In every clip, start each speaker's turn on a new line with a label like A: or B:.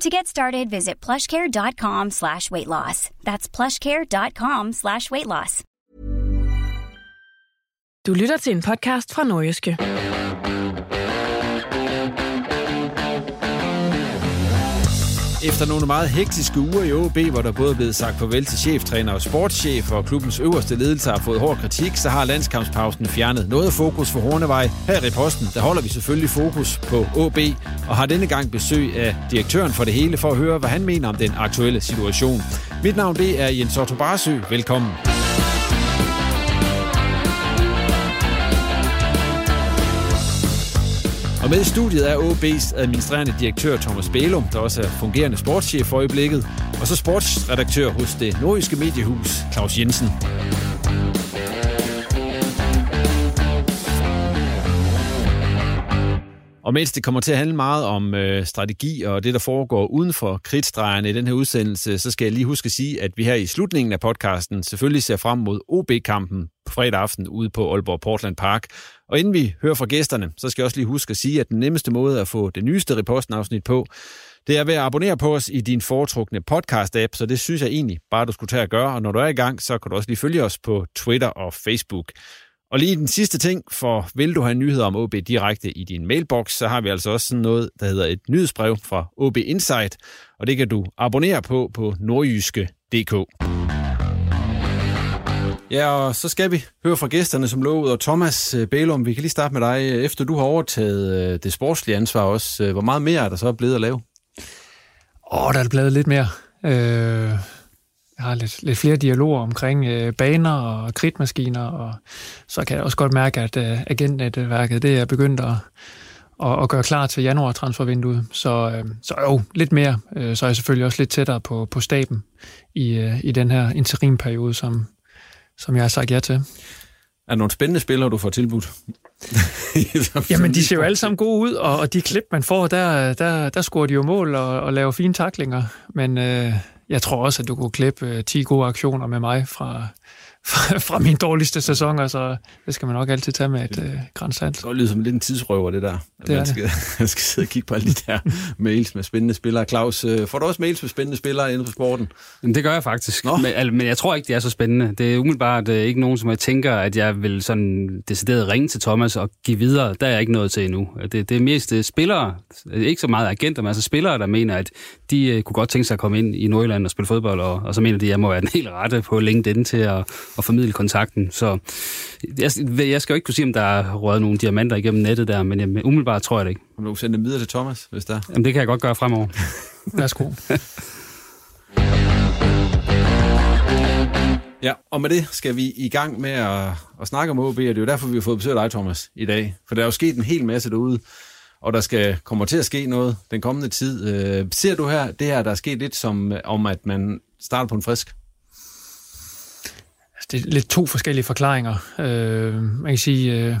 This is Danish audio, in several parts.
A: To get started, visit plushcare.com slash weight loss. That's plushcare.com slash weight loss.
B: Du lytter til en podcast fra Nordjyske.
C: Efter nogle meget hektiske uger i OB, hvor der både er blevet sagt farvel til cheftræner og sportschef, og klubbens øverste ledelse har fået hård kritik, så har landskampspausen fjernet noget fokus for Hornevej. Her i posten, der holder vi selvfølgelig fokus på OB, og har denne gang besøg af direktøren for det hele, for at høre, hvad han mener om den aktuelle situation. Mit navn det er Jens Otto Barsø. Velkommen. Og med i studiet er OB's administrerende direktør Thomas Bælum, der også er fungerende sportschef for øjeblikket, og så sportsredaktør hos det nordiske mediehus, Claus Jensen. Og mens det kommer til at handle meget om øh, strategi og det, der foregår uden for kritstregerne i den her udsendelse, så skal jeg lige huske at sige, at vi her i slutningen af podcasten selvfølgelig ser frem mod OB-kampen på fredag aften ude på Aalborg Portland Park. Og inden vi hører fra gæsterne, så skal jeg også lige huske at sige, at den nemmeste måde at få det nyeste reposten-afsnit på, det er ved at abonnere på os i din foretrukne podcast-app, så det synes jeg egentlig bare, du skulle tage at gøre. Og når du er i gang, så kan du også lige følge os på Twitter og Facebook. Og lige den sidste ting, for vil du have nyheder om OB direkte i din mailbox, så har vi altså også sådan noget, der hedder et nyhedsbrev fra OB Insight, og det kan du abonnere på på nordjyske.dk. Ja, og så skal vi høre fra gæsterne som lovet, og Thomas øh, Bælum, vi kan lige starte med dig. Efter du har overtaget øh, det sportslige ansvar også, øh, hvor meget mere er der så blevet at lave?
D: Åh, oh, der er blevet lidt mere. Øh, jeg har lidt, lidt flere dialoger omkring øh, baner og kridtmaskiner, og så kan jeg også godt mærke, at øh, agentnetværket det er begyndt at, at, at gøre klar til januar-transfervinduet. Så, øh, så jo, lidt mere. Øh, så er jeg selvfølgelig også lidt tættere på, på staben i, øh, i den her interimperiode, som, som jeg har sagt ja til.
C: Er der nogle spændende spillere, du får tilbudt?
D: Jamen, de ser jo alle sammen gode ud, og, og de klip, man får, der, der, der scorer de jo mål og, og laver fine taklinger. Men øh, jeg tror også, at du kunne klippe øh, 10 gode aktioner med mig fra, fra, fra min dårligste sæson, så det skal man nok altid tage med et øh, grænsalt.
C: Det kan lyde som lidt en tidsrøver, det der.
D: Det
C: man, skal, man skal sidde og kigge på alle de der mails med spændende spillere. Claus, øh, får du også mails med spændende spillere inden for sporten?
E: Det gør jeg faktisk, men, al, men jeg tror ikke, det er så spændende. Det er umiddelbart øh, ikke nogen, som jeg tænker, at jeg vil sådan decideret ringe til Thomas og give videre. Der er jeg ikke noget til endnu. Det, det er mest øh, spillere, ikke så meget agenter, men altså spillere, der mener, at de øh, kunne godt tænke sig at komme ind i Nordjylland og spille fodbold, og, og så mener de, at jeg må være den helt rette på LinkedIn til at, at formidle kontakten. Så jeg, jeg skal jo ikke kunne sige, om der er røget nogle diamanter igennem nettet der, men jeg, umiddelbart tror jeg det ikke.
C: Kan du sende dem videre til Thomas, hvis der
E: Jamen, det kan jeg godt gøre fremover.
D: Værsgo.
C: Ja, og med det skal vi i gang med at, at snakke om OB, og det er jo derfor, vi har fået besøg af dig, Thomas, i dag. For der er jo sket en hel masse derude, og der skal kommer til at ske noget den kommende tid. Øh, ser du her, det her, der er sket lidt som om, at man starter på en frisk?
D: Det er lidt to forskellige forklaringer. Øh, man kan sige, øh,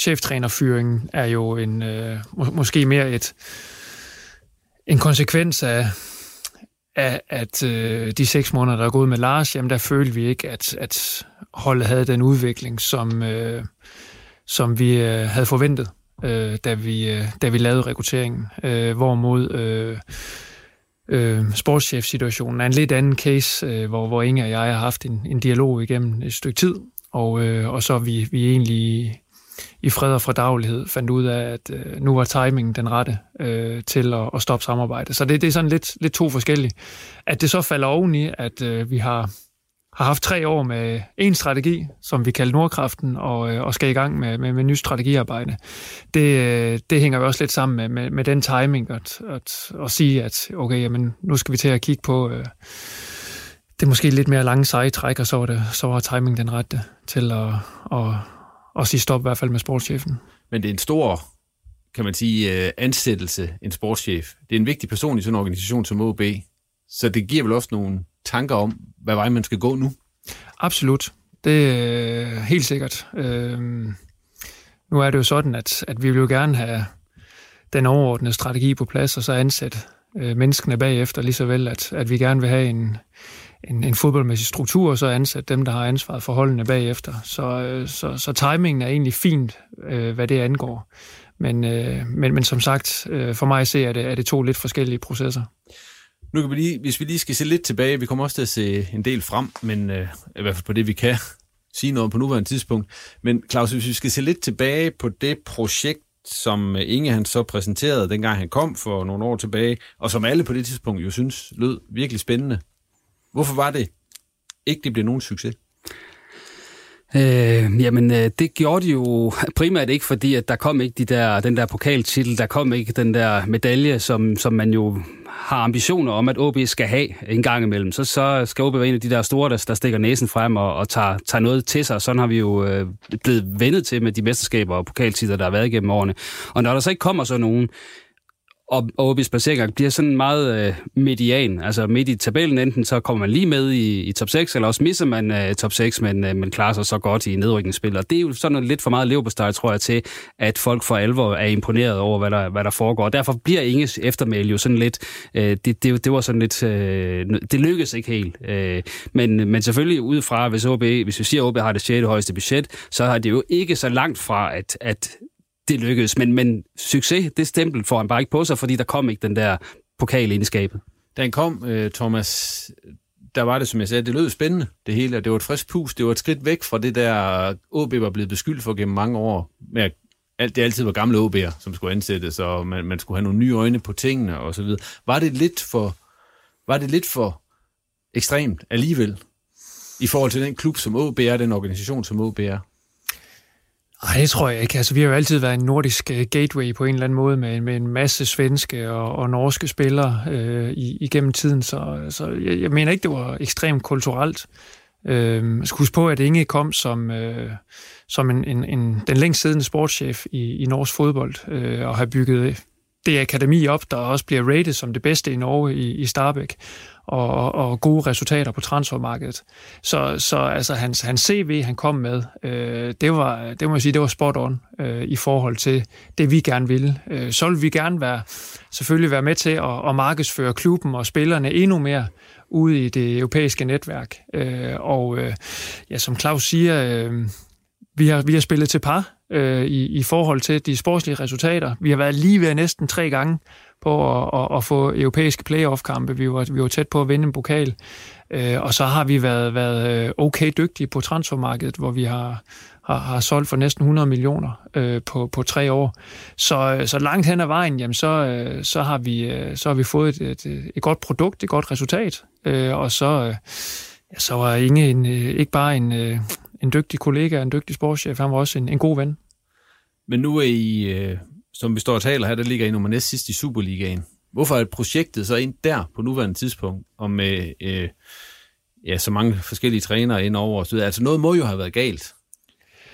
D: cheftrænerfyringen er jo en, øh, må, måske mere et, en konsekvens af, at, at øh, de seks måneder, der er gået med Lars, jamen der følte vi ikke, at, at holdet havde den udvikling, som, øh, som vi øh, havde forventet, øh, da, vi, øh, da vi lavede rekrutteringen. Øh, hvorimod øh, øh, sportschef-situationen er en lidt anden case, øh, hvor, hvor Inge og jeg har haft en, en dialog igennem et stykke tid, og, øh, og så vi, vi egentlig i fred og fordaglighed fandt ud af, at øh, nu var timingen den rette øh, til at, at stoppe samarbejdet. Så det, det er sådan lidt, lidt to forskellige. At det så falder oveni, at øh, vi har, har haft tre år med en strategi, som vi kalder Nordkraften, og, øh, og skal i gang med, med, med ny strategiarbejde. Det, øh, det hænger jo også lidt sammen med, med, med den timing, at, at, at sige, at okay, jamen, nu skal vi til at kigge på... Øh, det måske lidt mere lange seje træk, og så var, det, så var timing den rette til at, at, at sige stop i hvert fald med sportschefen.
C: Men det er en stor, kan man sige, øh, ansættelse, en sportschef. Det er en vigtig person i sådan en organisation som OB. Så det giver vel også nogle tanker om, hvad vej man skal gå nu?
D: Absolut. Det er helt sikkert. Øh, nu er det jo sådan, at, at vi vil jo gerne have den overordnede strategi på plads, og så ansætte øh, menneskene bagefter, lige så vel, at, at vi gerne vil have en, en, en fodboldmæssig struktur, og så ansætte dem, der har ansvaret for holdene bagefter. Så, øh, så, så timingen er egentlig fint, øh, hvad det angår. Men, øh, men, men som sagt, øh, for mig ser er det, er det to lidt forskellige processer.
C: Nu kan vi lige, hvis vi lige skal se lidt tilbage, vi kommer også til at se en del frem, men øh, i hvert fald på det, vi kan sige noget på nuværende tidspunkt. Men Claus, hvis vi skal se lidt tilbage på det projekt, som øh, Inge han så præsenterede, dengang han kom for nogle år tilbage, og som alle på det tidspunkt jo synes lød virkelig spændende. Hvorfor var det ikke, det blev nogen succes?
E: Øh, jamen, øh, det gjorde de jo primært ikke, fordi at der kom ikke de der, den der pokaltitel, der kom ikke den der medalje, som, som man jo har ambitioner om, at OB skal have en gang imellem. Så, så skal OB være en af de der store, der, der stikker næsen frem og, og tager, tager noget til sig. Sådan har vi jo øh, blevet vendet til med de mesterskaber og pokaltitler, der har været igennem årene. Og når der så ikke kommer så nogen, og, og OB's placering bliver sådan meget øh, median. Altså midt i tabellen, enten så kommer man lige med i, i top 6, eller også misser man øh, top 6, men, øh, men klarer sig så godt i nedrykningsspil. Og det er jo sådan lidt for meget leverpostej, tror jeg, til, at folk for alvor er imponeret over, hvad der, hvad der foregår. Og derfor bliver Inges eftermæl jo sådan lidt, øh, det, det, det var sådan lidt, øh, det lykkedes ikke helt. Øh, men, men selvfølgelig udefra, hvis OB, hvis vi siger, at OB har det 6. højeste budget, så har det jo ikke så langt fra, at, at det lykkedes. Men, men succes, det stempel får han bare ikke på sig, fordi der kom ikke den der pokal ind i skabet.
C: Da han kom, øh, Thomas, der var det, som jeg sagde, det lød spændende, det hele. Det var et frisk pus, det var et skridt væk fra det der, øh, OB var blevet beskyldt for gennem mange år, med at alt, det altid var gamle OB'er, som skulle ansættes, og man, man skulle have nogle nye øjne på tingene og så videre. Var det lidt for, var det lidt for ekstremt alligevel, i forhold til den klub, som OB er, den organisation, som OB er?
D: Nej, det tror jeg ikke. Altså, vi har jo altid været en nordisk øh, gateway på en eller anden måde med, med en masse svenske og, og norske spillere øh, igennem tiden, så, så jeg, jeg mener ikke, det var ekstremt kulturelt. Øh, jeg skal huske på, at Inge kom som, øh, som en, en, en, den længst siddende sportschef i, i norsk fodbold øh, og har bygget det akademi op, der også bliver rated som det bedste i Norge i, i Starbæk og, og gode resultater på transfermarkedet. Så, så altså hans, hans CV, han kom med, øh, det var, det må jeg sige, det var spot on øh, i forhold til det, vi gerne ville. Øh, så vil vi gerne være, selvfølgelig være med til at, at markedsføre klubben og spillerne endnu mere ude i det europæiske netværk. Øh, og øh, ja, som Claus siger, øh, vi har, vi har spillet til par øh, i, i forhold til de sportslige resultater. Vi har været lige ved næsten tre gange på at, at, at få europæiske playoff-kampe. Vi var, vi var tæt på at vinde en pokal. Øh, og så har vi været, været øh, okay dygtige på transfermarkedet, hvor vi har, har, har solgt for næsten 100 millioner øh, på, på tre år. Så, øh, så langt hen ad vejen, jamen, så, øh, så, har vi, øh, så har vi fået et, et, et godt produkt, et godt resultat. Øh, og så, øh, ja, så var Inge en, ikke bare en, en dygtig kollega, en dygtig sportschef, han var også en, en god ven.
C: Men nu er I øh, som vi står og taler her, der ligger i nummer næst sidst i Superligaen. Hvorfor er projektet så ind der på nuværende tidspunkt, og med øh, ja, så mange forskellige trænere ind over? Altså noget må jo have været galt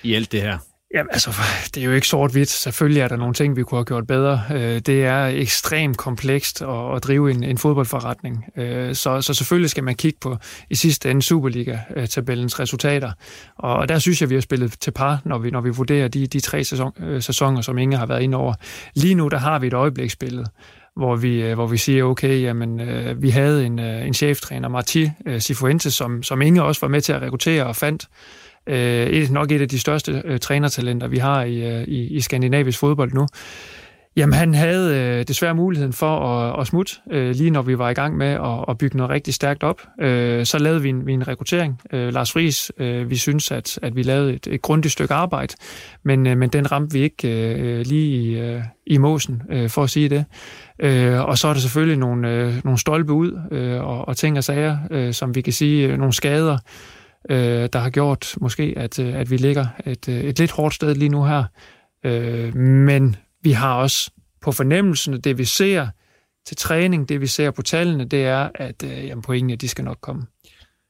C: i alt det her.
D: Ja, altså, det er jo ikke sort-hvidt. Selvfølgelig er der nogle ting, vi kunne have gjort bedre. Øh, det er ekstremt komplekst at, drive en, en fodboldforretning. Øh, så, så selvfølgelig skal man kigge på i sidste ende Superliga-tabellens resultater. Og der synes jeg, vi har spillet til par, når vi, når vi vurderer de, de tre sæson, øh, sæsoner, som ingen har været inde over. Lige nu, der har vi et øjebliksbillede, hvor vi, hvor vi siger, okay, jamen, øh, vi havde en, øh, en cheftræner, Marti øh, Cifuentes, som, som Inge også var med til at rekruttere og fandt øh, et, nok et af de største øh, trænertalenter, vi har i, øh, i, i skandinavisk fodbold nu. Jamen, han havde øh, desværre muligheden for at, at smutte, øh, lige når vi var i gang med at, at bygge noget rigtig stærkt op. Øh, så lavede vi en, vi en rekruttering. Øh, Lars Friis, øh, vi synes, at, at vi lavede et, et grundigt stykke arbejde, men, øh, men den ramte vi ikke øh, lige i, øh, i måsen, øh, for at sige det. Øh, og så er der selvfølgelig nogle, øh, nogle stolpe ud øh, og, og ting og sager, øh, som vi kan sige, øh, nogle skader, øh, der har gjort måske, at, øh, at vi ligger et, øh, et lidt hårdt sted lige nu her. Øh, men vi har også på fornemmelsen, det vi ser til træning, det vi ser på tallene, det er, at øh, jamen, pointene, de skal nok komme.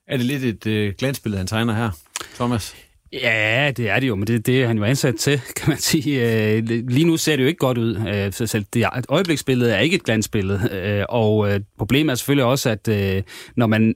C: Er det lidt et øh, glansbillede, han tegner her, Thomas?
E: Ja, det er det jo, men det er det, han jo ansat til, kan man sige. Øh, lige nu ser det jo ikke godt ud. Så selv det øjebliksbillede er ikke et glansbillede. Og problemet er selvfølgelig også, at når man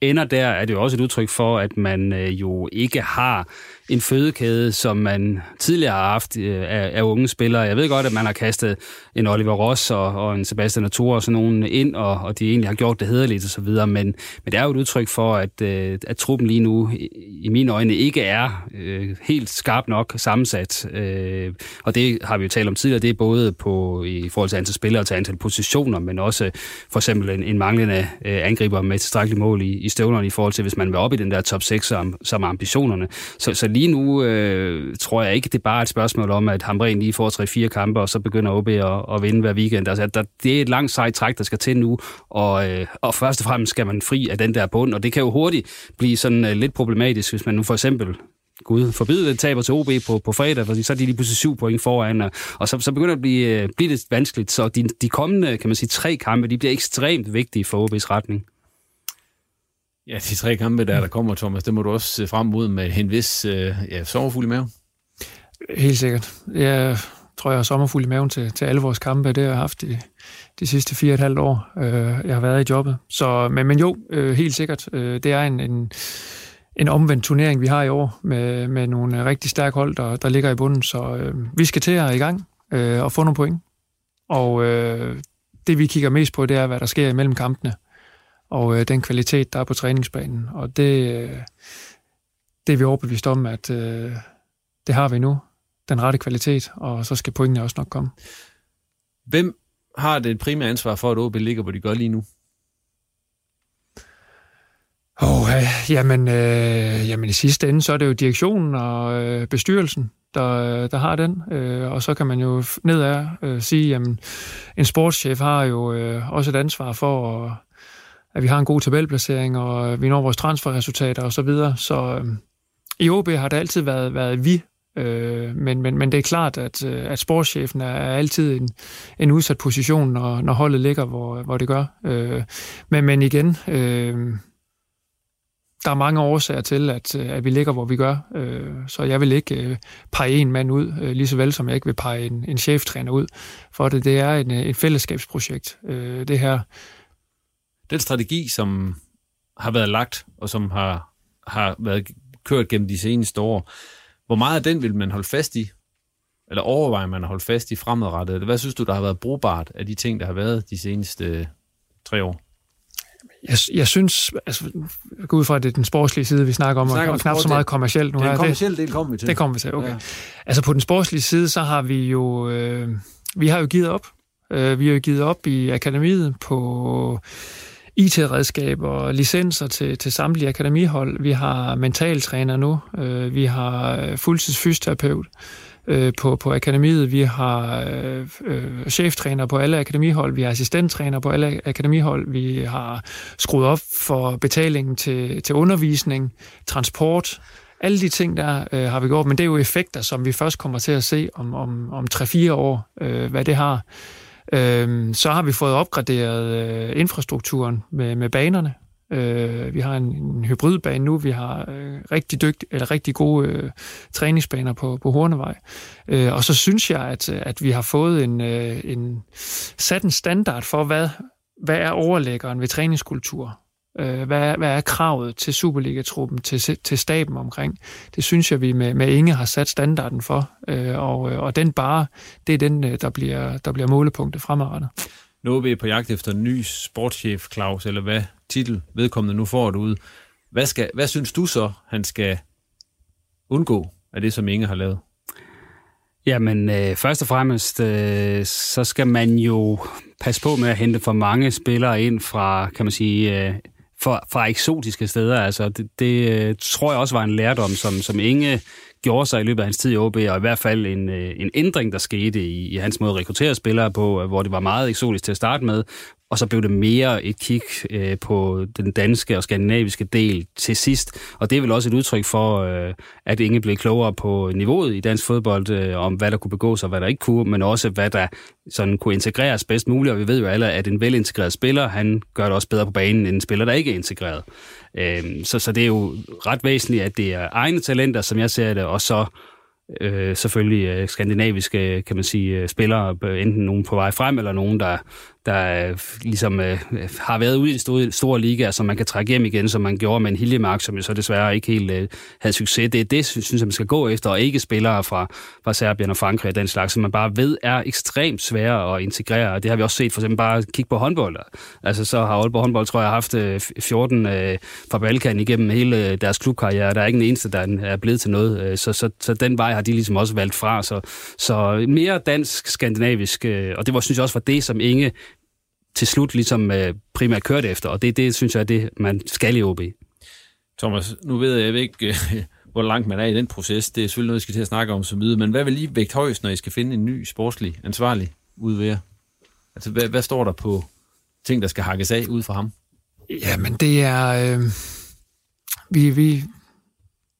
E: ender der, er det jo også et udtryk for, at man øh, jo ikke har en fødekæde, som man tidligere har haft øh, af, af unge spillere. Jeg ved godt, at man har kastet en Oliver Ross og, og en Sebastian Ator og sådan nogen ind, og, og de egentlig har gjort det hederligt og så videre, men, men det er jo et udtryk for, at, øh, at truppen lige nu i, i mine øjne ikke er øh, helt skarp nok sammensat. Øh, og det har vi jo talt om tidligere, det er både på, i forhold til antal spillere og til antal positioner, men også for eksempel en, en manglende øh, angriber med tilstrækkeligt mål i, i støvlerne i forhold til, hvis man vil op i den der top 6 som, som ambitionerne. Så, så lige nu øh, tror jeg ikke, det er bare et spørgsmål om, at Hamren lige får 3-4 kampe, og så begynder OB at, at vinde hver weekend. Altså, der, det er et langt sejt træk, der skal til nu, og, øh, og først og fremmest skal man fri af den der bund, og det kan jo hurtigt blive sådan øh, lidt problematisk, hvis man nu for eksempel Gud forbyde det, taber til OB på, på fredag, fordi så er de lige pludselig syv point foran, og, og så, så begynder det at blive, øh, blive lidt vanskeligt. Så de, de kommende, kan man sige, tre kampe, de bliver ekstremt vigtige for OB's retning.
C: Ja, de tre kampe, der, der kommer, Thomas, det må du også se frem mod med en vis øh, ja, sommerfuld i maven.
D: Helt sikkert. Jeg tror, jeg har sommerfuld i maven til, til alle vores kampe. Det har jeg haft de, de sidste fire og et halvt år, øh, jeg har været i jobbet. Så, men, men jo, øh, helt sikkert. Øh, det er en, en, en omvendt turnering, vi har i år, med, med nogle øh, rigtig stærke hold, der, der ligger i bunden. Så øh, vi skal til at i gang øh, og få nogle point. Og øh, det, vi kigger mest på, det er, hvad der sker imellem kampene og øh, den kvalitet, der er på træningsbanen. Og det, øh, det er vi overbevist om, at øh, det har vi nu, den rette kvalitet, og så skal pointene også nok komme.
C: Hvem har det primære ansvar for, at OB ligger, hvor de gør lige nu?
D: Oh, øh, jamen, øh, jamen i sidste ende, så er det jo direktionen og øh, bestyrelsen, der, der har den. Øh, og så kan man jo nedad øh, sige, at en sportschef har jo øh, også et ansvar for at at vi har en god tabelplacering, og vi når vores transferresultater osv. Så, videre. så øh, i OB har det altid været, været vi, øh, men, men, men det er klart, at, øh, at sportschefen er, er altid en, en udsat position, når, når holdet ligger, hvor, hvor det gør. Øh, men, men igen, øh, der er mange årsager til, at, øh, at vi ligger, hvor vi gør. Øh, så jeg vil ikke øh, pege en mand ud, øh, lige så vel som jeg ikke vil pege en, en cheftræner ud. For det, det er en, øh, et fællesskabsprojekt, øh, det her
C: den strategi, som har været lagt, og som har, har været kørt gennem de seneste år, hvor meget af den vil man holde fast i? Eller overvejer man at holde fast i fremadrettet? Hvad synes du, der har været brugbart af de ting, der har været de seneste tre år?
D: Jeg, jeg synes, altså, jeg går ud fra, at det er den sportslige side, vi snakker om, snakker og, og knap så meget kommercielt nu.
C: Den kommercielle del kommer vi til.
D: Det kommer vi til, okay. Ja. Altså på den sportslige side, så har vi jo, øh, vi har jo givet op. Øh, vi har jo givet op i akademiet på IT-redskaber og licenser til, til samtlige akademihold. Vi har mentaltræner nu. Øh, vi har øh, fuldtidsfysioterapeut øh, på, på akademiet. Vi har øh, øh, cheftræner på alle akademihold. Vi har assistenttræner på alle akademihold. Vi har skruet op for betalingen til, til undervisning, transport. Alle de ting der øh, har vi gjort, men det er jo effekter, som vi først kommer til at se om, om, om 3-4 år, øh, hvad det har. Øh, så har vi fået opgraderet øh, infrastrukturen med, med banerne. Øh, vi har en, en hybridbane nu, vi har øh, rigtig dygt, eller rigtig gode øh, træningsbaner på, på Hornevej. Øh, og så synes jeg, at, øh, at vi har fået en, øh, en sat en standard for, hvad, hvad er overlæggeren ved træningskultur. Øh, hvad, er, hvad er kravet til Superliga-truppen, til, til staben omkring? Det synes jeg, vi med, med Inge har sat standarden for, øh, og, og den bare, det er den, øh, der bliver, der bliver målepunktet fremadrettet.
C: Nu er vi på jagt efter en ny sportschef, Claus, eller hvad titel vedkommende nu får ud. Hvad, skal, hvad synes du så, han skal undgå af det, som Inge har lavet?
E: Jamen, øh, først og fremmest, øh, så skal man jo passe på med at hente for mange spillere ind fra, kan man sige, øh, fra, fra eksotiske steder. Altså, det, det øh, tror jeg også var en lærdom, som, som Inge gjorde sig i løbet af hans tid i OB, og i hvert fald en, øh, en ændring, der skete i, i hans måde at rekruttere spillere på, øh, hvor det var meget eksotisk til at starte med, og så blev det mere et kig øh, på den danske og skandinaviske del til sidst. Og det er vel også et udtryk for, øh, at ingen blev klogere på niveauet i dansk fodbold, øh, om hvad der kunne begås og hvad der ikke kunne, men også hvad der sådan kunne integreres bedst muligt. Og vi ved jo alle, at en velintegreret spiller, han gør det også bedre på banen end en spiller, der ikke er integreret. Øh, så, så det er jo ret væsentligt, at det er egne talenter, som jeg ser det, og så øh, selvfølgelig øh, skandinaviske, kan man sige, øh, spillere, øh, enten nogen på vej frem, eller nogen, der, der øh, ligesom øh, har været ude i store, store ligaer, som man kan trække hjem igen, som man gjorde med en Hiljemark, som jo så desværre ikke helt øh, havde succes. Det er det, synes jeg, man skal gå efter, og ikke spillere fra, fra Serbien og Frankrig og den slags, som man bare ved er ekstremt svære at integrere, og det har vi også set for eksempel bare kigge på håndbold. Altså så har Aalborg håndbold, tror jeg, haft øh, 14 øh, fra Balkan igennem hele øh, deres klubkarriere. Der er ikke en eneste, der er blevet til noget, øh, så, så, så den vej har de ligesom også valgt fra. Så, så mere dansk-skandinavisk, øh, og det var, synes jeg også var det, som Inge til slut ligesom øh, primært kørte efter, og det, det synes jeg er det, man skal i OB.
C: Thomas, nu ved jeg ikke, øh, hvor langt man er i den proces. Det er selvfølgelig noget, vi skal til at snakke om så videre, men hvad vil lige vægt højst, når I skal finde en ny sportslig ansvarlig ud ved jer? Altså, hvad, hvad står der på ting, der skal hakkes af ud fra ham?
D: Jamen, det er... Øh, vi, vi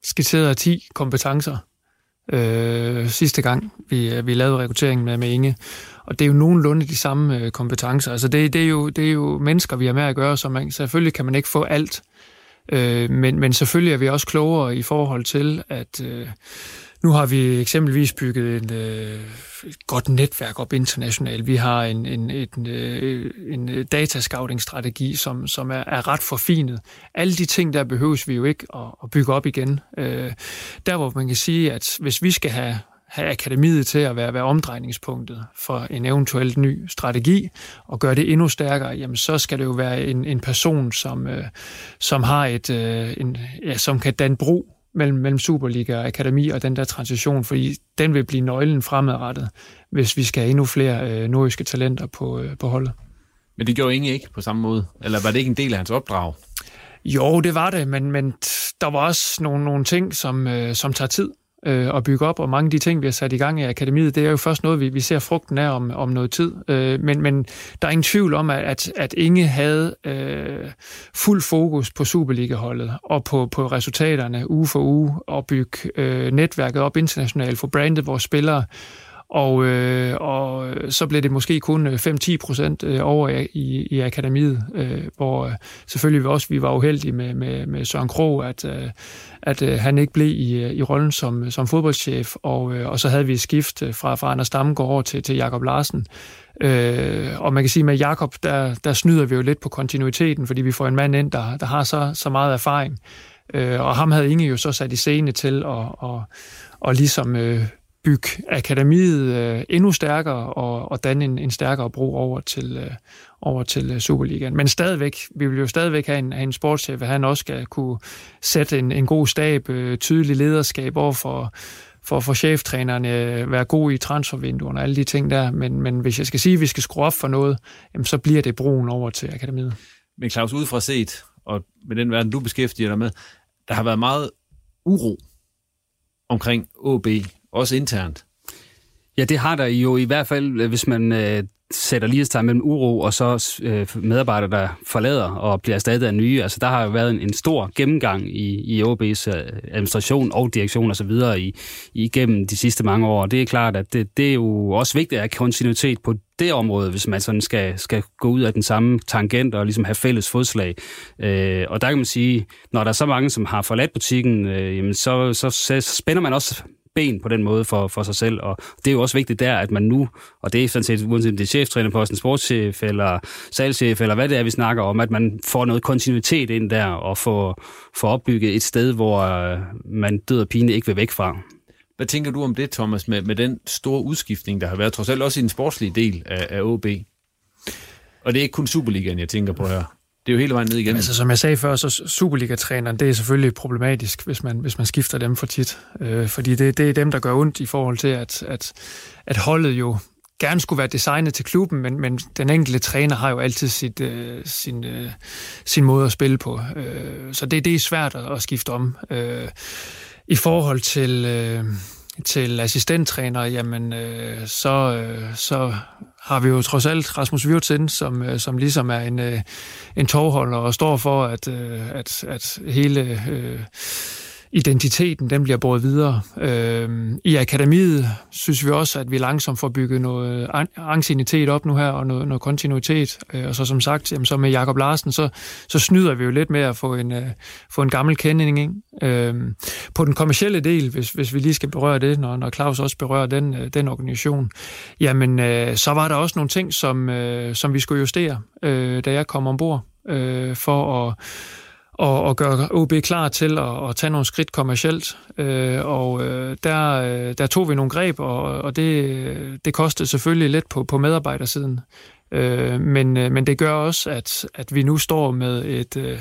D: skitserede 10 kompetencer øh, sidste gang, vi, vi lavede rekrutteringen med, med Inge. Og det er jo nogenlunde de samme øh, kompetencer. Altså det, det, er jo, det er jo mennesker, vi har med at gøre, så man, selvfølgelig kan man ikke få alt. Øh, men, men selvfølgelig er vi også klogere i forhold til, at øh, nu har vi eksempelvis bygget en, øh, et godt netværk op internationalt. Vi har en, en, en, øh, en datascouting-strategi, som, som er, er ret forfinet. Alle de ting, der behøves vi jo ikke at, at bygge op igen. Øh, der hvor man kan sige, at hvis vi skal have have akademiet til at være, være omdrejningspunktet for en eventuelt ny strategi, og gøre det endnu stærkere, jamen så skal det jo være en, en person, som, øh, som har et, øh, en, ja, som kan danne bro mellem, mellem Superliga og Akademi og den der transition, fordi den vil blive nøglen fremadrettet, hvis vi skal have endnu flere øh, nordiske talenter på, øh, på holdet.
C: Men det gjorde Inge ikke på samme måde? Eller var det ikke en del af hans opdrag?
D: Jo, det var det, men, men der var også nogle, nogle ting, som, øh, som tager tid øh, at bygge op, og mange af de ting, vi har sat i gang i akademiet, det er jo først noget, vi, vi ser frugten af om, om noget tid. Øh, men, men der er ingen tvivl om, at, at Inge havde øh, fuld fokus på Superliga-holdet og på, på resultaterne uge for uge, og bygge øh, netværket op internationalt, få brandet vores spillere, og, øh, og så blev det måske kun øh, 5-10 procent øh, over i, i akademiet, øh, hvor øh, selvfølgelig vi også vi var uheldige med, med, med Søren Krog, at, øh, at øh, han ikke blev i, i rollen som, som fodboldchef, og, øh, og så havde vi et skift fra, fra Anders Damgaard over til, til Jakob Larsen. Øh, og man kan sige, at med Jakob, der, der snyder vi jo lidt på kontinuiteten, fordi vi får en mand ind, der, der har så, så meget erfaring. Øh, og ham havde Inge jo så sat i scene til at, og, og ligesom øh, bygge akademiet øh, endnu stærkere og, og danne en, en stærkere bro over til, øh, over til øh, Superligaen. Men stadigvæk, vi vil jo stadigvæk have en, have en sportschef, at han også skal kunne sætte en, en god stab, øh, tydelig lederskab over for, for, for cheftrænerne, øh, være god i transfervinduerne og alle de ting der. Men, men hvis jeg skal sige, at vi skal skrue op for noget, jamen, så bliver det broen over til akademiet.
C: Men Claus, udefra set, og med den verden, du beskæftiger dig med, der har været meget uro omkring OB også internt.
E: Ja, det har der jo i hvert fald, øh, hvis man øh, sætter lighedstegn mellem uro og så øh, medarbejdere, der forlader og bliver erstattet af nye. Altså, der har jo været en, en stor gennemgang i, i OB's øh, administration og direktion osv. I, igennem de sidste mange år. Og det er klart, at det, det er jo også vigtigt at have kontinuitet på det område, hvis man sådan skal, skal gå ud af den samme tangent og ligesom have fælles fodslag. Øh, og der kan man sige, når der er så mange, som har forladt butikken, øh, jamen så, så, så spænder man også ben på den måde for, for sig selv. Og det er jo også vigtigt der, at man nu, og det er sådan set, uanset om det er cheftrænerposten, sportschef eller salgschef, eller hvad det er, vi snakker om, at man får noget kontinuitet ind der, og får, får opbygget et sted, hvor øh, man død og pine ikke vil væk fra.
C: Hvad tænker du om det, Thomas, med, med den store udskiftning, der har været, trods alt også i den sportslige del af, af OB? Og det er ikke kun Superligaen, jeg tænker på her. Det er jo hele vejen ned igen.
D: Altså, som jeg sagde før, så Superliga-træneren, det er selvfølgelig problematisk, hvis man, hvis man skifter dem for tit. Øh, fordi det, det er dem, der gør ondt i forhold til, at, at, at holdet jo gerne skulle være designet til klubben, men, men den enkelte træner har jo altid sit, øh, sin, øh, sin måde at spille på. Øh, så det, det er svært at, at skifte om. Øh, I forhold til... Øh, til assistenttræner, jamen øh, så, øh, så har vi jo trods alt Rasmus Wirtsen, som, øh, som ligesom er en, øh, en tovholder og står for, at, øh, at, at hele øh, identiteten den bliver båret videre. Øh, I akademiet synes vi også, at vi langsomt får bygget noget angstinitet op nu her, og noget, noget kontinuitet. Øh, og så som sagt, jamen, så med Jakob Larsen, så, så snyder vi jo lidt med at få en, øh, få en gammel kending. Ikke? Øh, på den kommercielle del, hvis, hvis vi lige skal berøre det, når, når Claus også berører den, øh, den organisation, jamen øh, så var der også nogle ting, som, øh, som vi skulle justere, øh, da jeg kom ombord, øh, for at og, og gøre OB klar til at, at tage nogle skridt kommercielt. Øh, og øh, der, øh, der tog vi nogle greb, og, og det, det kostede selvfølgelig lidt på, på medarbejdersiden. Øh, men, øh, men det gør også, at, at vi nu står med et... Øh,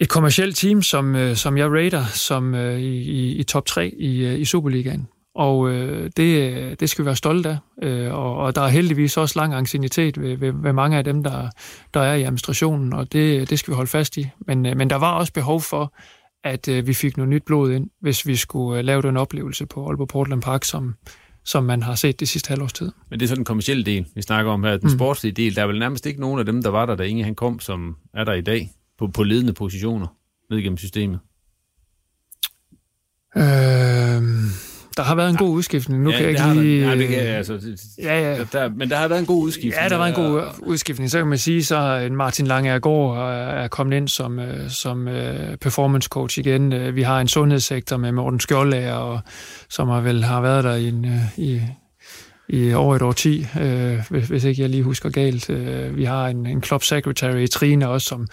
D: et kommercielt team, som, øh, som jeg rater som øh, i, i, i top 3 i, øh, i Superligaen. Og øh, det, det skal vi være stolte af. Øh, og, og der er heldigvis også lang ancienitet ved, ved, ved mange af dem, der, der er i administrationen, og det, det skal vi holde fast i. Men, øh, men der var også behov for, at øh, vi fik noget nyt blod ind, hvis vi skulle øh, lave den oplevelse på Aalborg Portland Park, som, som man har set det sidste halvårs tid.
C: Men det er så den kommercielle del, vi snakker om her. Den mm. sportslige del, der er vel nærmest ikke nogen af dem, der var der, da Inge han kom, som er der i dag på, på ledende positioner ned gennem systemet.
D: Øh... Der har været en god udskiftning. Nu ja, kan jeg ikke lige...
C: Der, ja, det kan, altså, det, ja, ja. Der, men der har været en god udskiftning.
D: Ja, der var en god udskiftning. Så kan man sige, så Martin Lange går er kommet ind som, øh, som øh, performance coach igen. Øh, vi har en sundhedssektor med Morten Skjoldager, og, som har vel har været der i, en, i i over et år 10, øh, hvis, hvis ikke jeg lige husker galt. Øh, vi har en, en club secretary, Trine, også, som,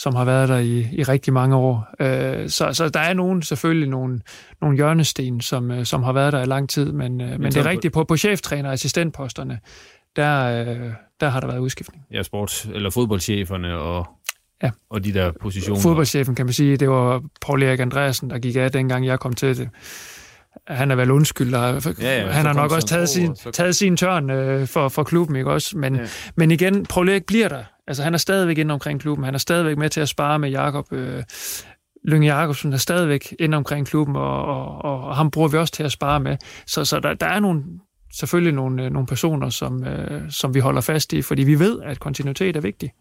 D: som har været der i, i rigtig mange år. Øh, så, så der er nogen, selvfølgelig nogle, nogle hjørnesten, som, øh, som har været der i lang tid, men, øh, men det er rigtigt, på, på cheftræner- og assistentposterne, der, øh, der har der været udskiftning.
C: Ja, sports- eller fodboldcheferne og, ja. og de der positioner.
D: Fodboldchefen, kan man sige, det var Paul Erik Andreasen, der gik af, dengang jeg kom til det han er vel undskyld, og ja, ja, han har nok også taget sin, så... taget sin tørn øh, for, for klubben, ikke også? Men, ja. men igen, Prolæk bliver der. Altså, han er stadigvæk inde omkring klubben. Han er stadigvæk med til at spare med Jakob øh, Lyng Jakobsen er stadigvæk inde omkring klubben, og, og, og, og ham bruger vi også til at spare med. Så, så der, der er nogle, selvfølgelig nogle, øh, nogle personer, som, øh, som vi holder fast i, fordi vi ved, at kontinuitet er vigtig.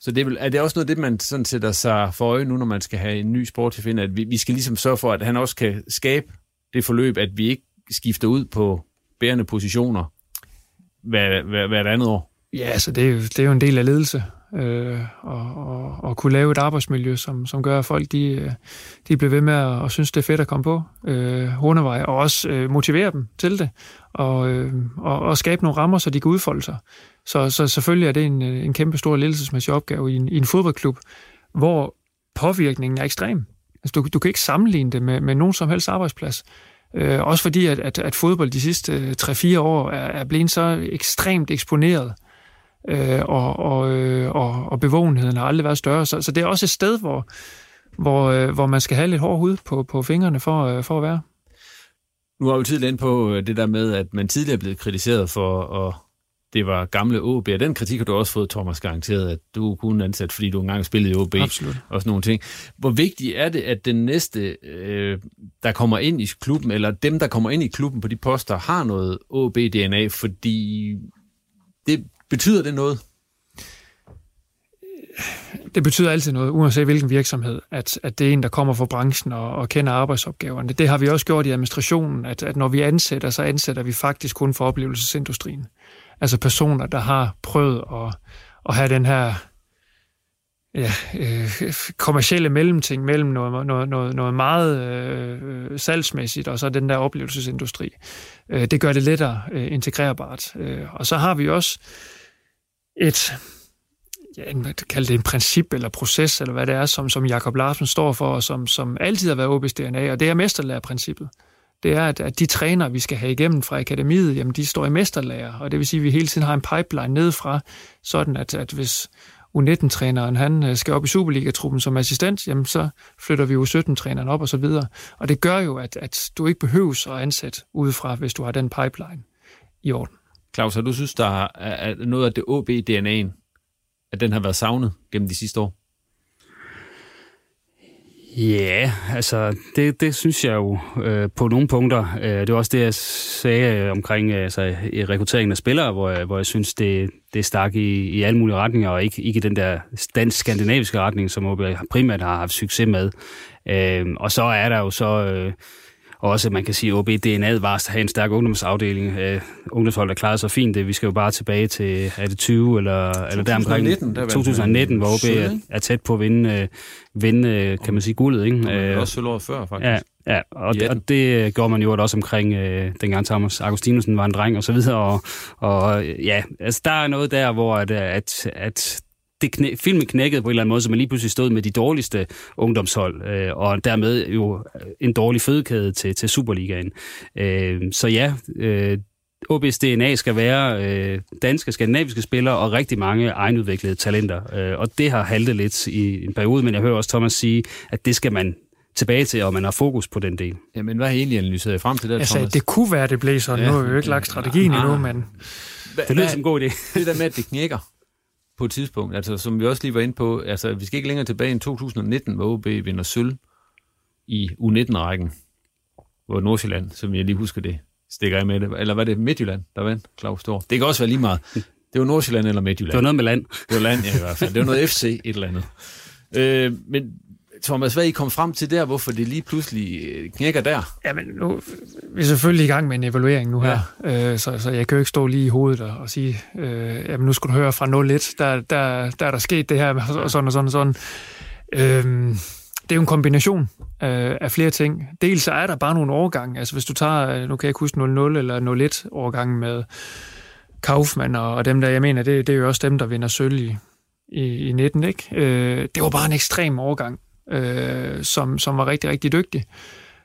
C: Så det er, vel, er det også noget det, man sådan sætter sig for øje nu, når man skal have en ny sport til at vi, vi skal ligesom sørge for, at han også kan skabe det forløb, at vi ikke skifter ud på bærende positioner hver, hver, hvert andet år?
D: Ja, så det er jo, det er jo en del af ledelse, øh, og, og, og kunne lave et arbejdsmiljø, som, som gør, at folk de, øh, de bliver ved med at, og synes, det er fedt at komme på øh, Hornevej, og også øh, motivere dem til det, og, øh, og, og skabe nogle rammer, så de kan udfolde sig. Så, så selvfølgelig er det en, øh, en kæmpe stor ledelsesmæssig opgave i en, i en fodboldklub, hvor påvirkningen er ekstrem. Altså, du, du kan ikke sammenligne det med, med nogen som helst arbejdsplads. Øh, også fordi, at, at, at fodbold de sidste øh, 3-4 år er, er blevet så ekstremt eksponeret, øh, og, og, øh, og, og bevågenheden har aldrig været større. Så, så det er også et sted, hvor, hvor, øh, hvor man skal have lidt hård hud på, på fingrene for, øh, for at være.
C: Nu har vi tidligere ind på øh, det der med, at man tidligere er blevet kritiseret for at det var gamle OB. Og den kritik har du også fået, Thomas, garanteret, at du kunne ansat, fordi du engang spillede i OB.
D: Absolut.
C: Og sådan nogle ting. Hvor vigtigt er det, at den næste, øh, der kommer ind i klubben, eller dem, der kommer ind i klubben på de poster, har noget OB-DNA, fordi det betyder det noget?
D: det betyder altid noget, uanset hvilken virksomhed, at, at det er en, der kommer fra branchen og, og kender arbejdsopgaverne. Det har vi også gjort i administrationen, at, at når vi ansætter, så ansætter vi faktisk kun for oplevelsesindustrien. Altså personer, der har prøvet at, at have den her ja, øh, kommercielle mellemting mellem noget, noget, noget, noget meget øh, salgsmæssigt og så den der oplevelsesindustri. Øh, det gør det lettere øh, integrerbart. Øh, og så har vi også et, ja, man kalde det en princip eller proces, eller hvad det er, som, som Jakob Larsen står for, og som, som altid har været OB's DNA, og det er mesterlærerprincippet det er, at, at de træner, vi skal have igennem fra akademiet, jamen de står i mesterlager, og det vil sige, at vi hele tiden har en pipeline nedefra, sådan at, at hvis U19-træneren han øh, skal op i Superliga-truppen som assistent, jamen så flytter vi U17-træneren op og så videre. Og det gør jo, at, at du ikke behøves at ansætte udefra, hvis du har den pipeline i orden.
C: Claus, har du synes, der er noget af det OB-DNA'en, at den har været savnet gennem de sidste år?
E: Ja, altså det, det synes jeg jo øh, på nogle punkter. Øh, det var også det, jeg sagde øh, omkring øh, altså, i rekrutteringen af spillere, hvor jeg, hvor jeg synes, det, det stak i, i alle mulige retninger, og ikke, ikke den der dansk-skandinaviske retning, som OB primært har haft succes med. Øh, og så er der jo så... Øh, også, man kan sige, at OB DNA'et var at have en stærk ungdomsafdeling. Uh, ungdomshold, der klarede sig fint. Det, vi skal jo bare tilbage til, er det 20 eller, 2019, eller deromkring? Der 2019, hvor OB er, er tæt på at vinde, uh, vinde uh, kan man sige, guldet. Ikke?
C: Uh, også året før, faktisk.
E: Ja, ja og, og det gjorde man jo også omkring, uh, dengang Thomas Augustinusen var en dreng og så videre. Og, og ja, altså, der er noget der, hvor at, at, at det knæ, filmen knækkede på en eller anden måde, så man lige pludselig stod med de dårligste ungdomshold, øh, og dermed jo en dårlig fødekæde til, til Superligaen. Øh, så ja, øh, OB's DNA skal være øh, danske, skandinaviske spillere og rigtig mange egenudviklede talenter. Øh, og det har haltet lidt i en periode, men jeg hører også Thomas sige, at det skal man tilbage til, og man har fokus på den del.
C: Jamen, hvad har I egentlig analyseret frem til det,
D: Jeg
C: Thomas?
D: sagde, det kunne være, det blev sådan. Ja. Nu har vi jo ikke lagt strategien endnu, men...
E: Det lyder som en god idé.
C: Det der med, at det knækker på et tidspunkt, altså som vi også lige var inde på, altså vi skal ikke længere tilbage i 2019, hvor OB vinder sølv i U19-rækken, hvor Nordsjælland, som jeg lige husker det, stikker af med det. Eller var det Midtjylland, der vandt Claus Stor? Det kan også være lige meget. Det var Nordsjælland eller Midtjylland.
E: Det var noget med land.
C: Det var land, ja, i hvert fald. Det var noget FC, et eller andet. Øh, men Thomas, hvad er I kom frem til der, hvorfor det lige pludselig øh, knækker der?
D: Jamen, nu vi er selvfølgelig i gang med en evaluering nu her, ja. øh, så, så jeg kan jo ikke stå lige i hovedet og, og sige, øh, jamen nu skal du høre fra 0-1, der, der, der er der sket det her, og sådan og sådan og sådan. Øh, det er jo en kombination øh, af flere ting. Dels så er der bare nogle overgange. Altså hvis du tager, øh, nu kan jeg ikke huske 0-0 eller 0-1 overgangen med Kaufmann og, og dem der, jeg mener, det, det er jo også dem, der vinder sølv i, i, i 19, ikke? Øh, det var bare en ekstrem overgang øh, som, som var rigtig, rigtig dygtig.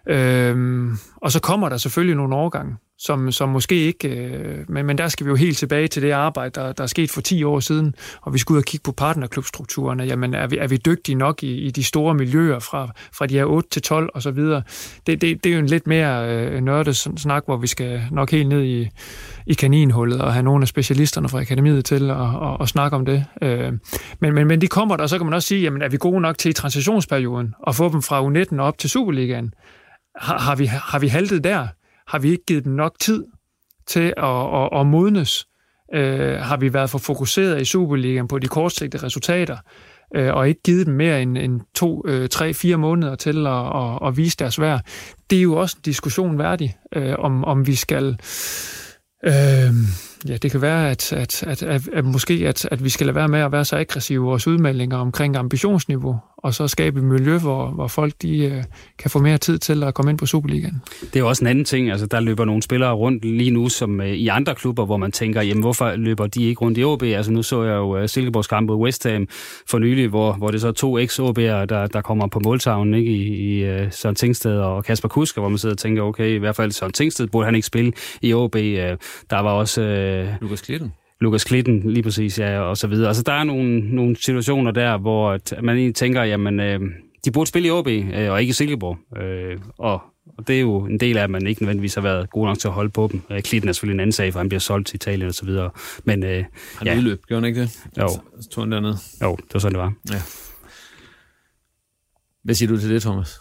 D: Øh, og så kommer der selvfølgelig nogle overgange, som, som måske ikke... Øh, men, men der skal vi jo helt tilbage til det arbejde, der, der er sket for 10 år siden, og vi skal ud og kigge på partnerklubstrukturerne. Jamen, er vi, er vi dygtige nok i, i de store miljøer fra, fra de her 8 til 12 og så videre? Det, det, det er jo en lidt mere øh, nørdet snak, hvor vi skal nok helt ned i, i kaninhullet og have nogle af specialisterne fra akademiet til at, og, og snakke om det. Øh, men, men, men de kommer der, og så kan man også sige, jamen, er vi gode nok til i transitionsperioden at få dem fra U19 op til Superligaen? Har, har, vi, har vi haltet der? Har vi ikke givet dem nok tid til at, at, at modnes? Øh, har vi været for fokuseret i Superligaen på de kortsigtede resultater, øh, og ikke givet dem mere end, end to, øh, tre, fire måneder til at, at, at vise deres værd? Det er jo også en diskussion værdig, øh, om, om vi skal... Øh, ja, det kan være, at, at, at, at, at måske at, at vi skal lade være med at være så aggressive i vores udmeldinger omkring ambitionsniveau, og så skabe et miljø, hvor, hvor folk de, uh, kan få mere tid til at komme ind på Superligaen.
E: Det er også en anden ting. Altså, der løber nogle spillere rundt lige nu, som uh, i andre klubber, hvor man tænker, jamen hvorfor løber de ikke rundt i OB? Altså nu så jeg jo uh, Silkeborgs kamp mod West Ham for nylig, hvor, hvor det så er to ex-OB'ere, der, der kommer på måltavlen ikke? i, i uh, Søren Tingsted og Kasper Kusker, hvor man sidder og tænker, okay, i hvert fald Søren Tingsted burde han ikke spille i OB. Der var også... Uh,
C: Lukas Klitten.
E: Lukas Klitten, lige præcis, ja, og så videre. Altså, der er nogle, nogle situationer der, hvor at man egentlig tænker, jamen, øh, de burde spille i OB, øh, og ikke i Silkeborg. Øh, og, og det er jo en del af, at man ikke nødvendigvis har været god nok til at holde på dem. Øh, Klitten er selvfølgelig en anden sag, for han bliver solgt til Italien og så videre. Men, øh,
C: han ja. udløb, gjorde han ikke det?
E: Jo.
C: Så tog han dernede.
E: Jo, det var sådan, det var.
C: Ja. Hvad siger du til det, Thomas?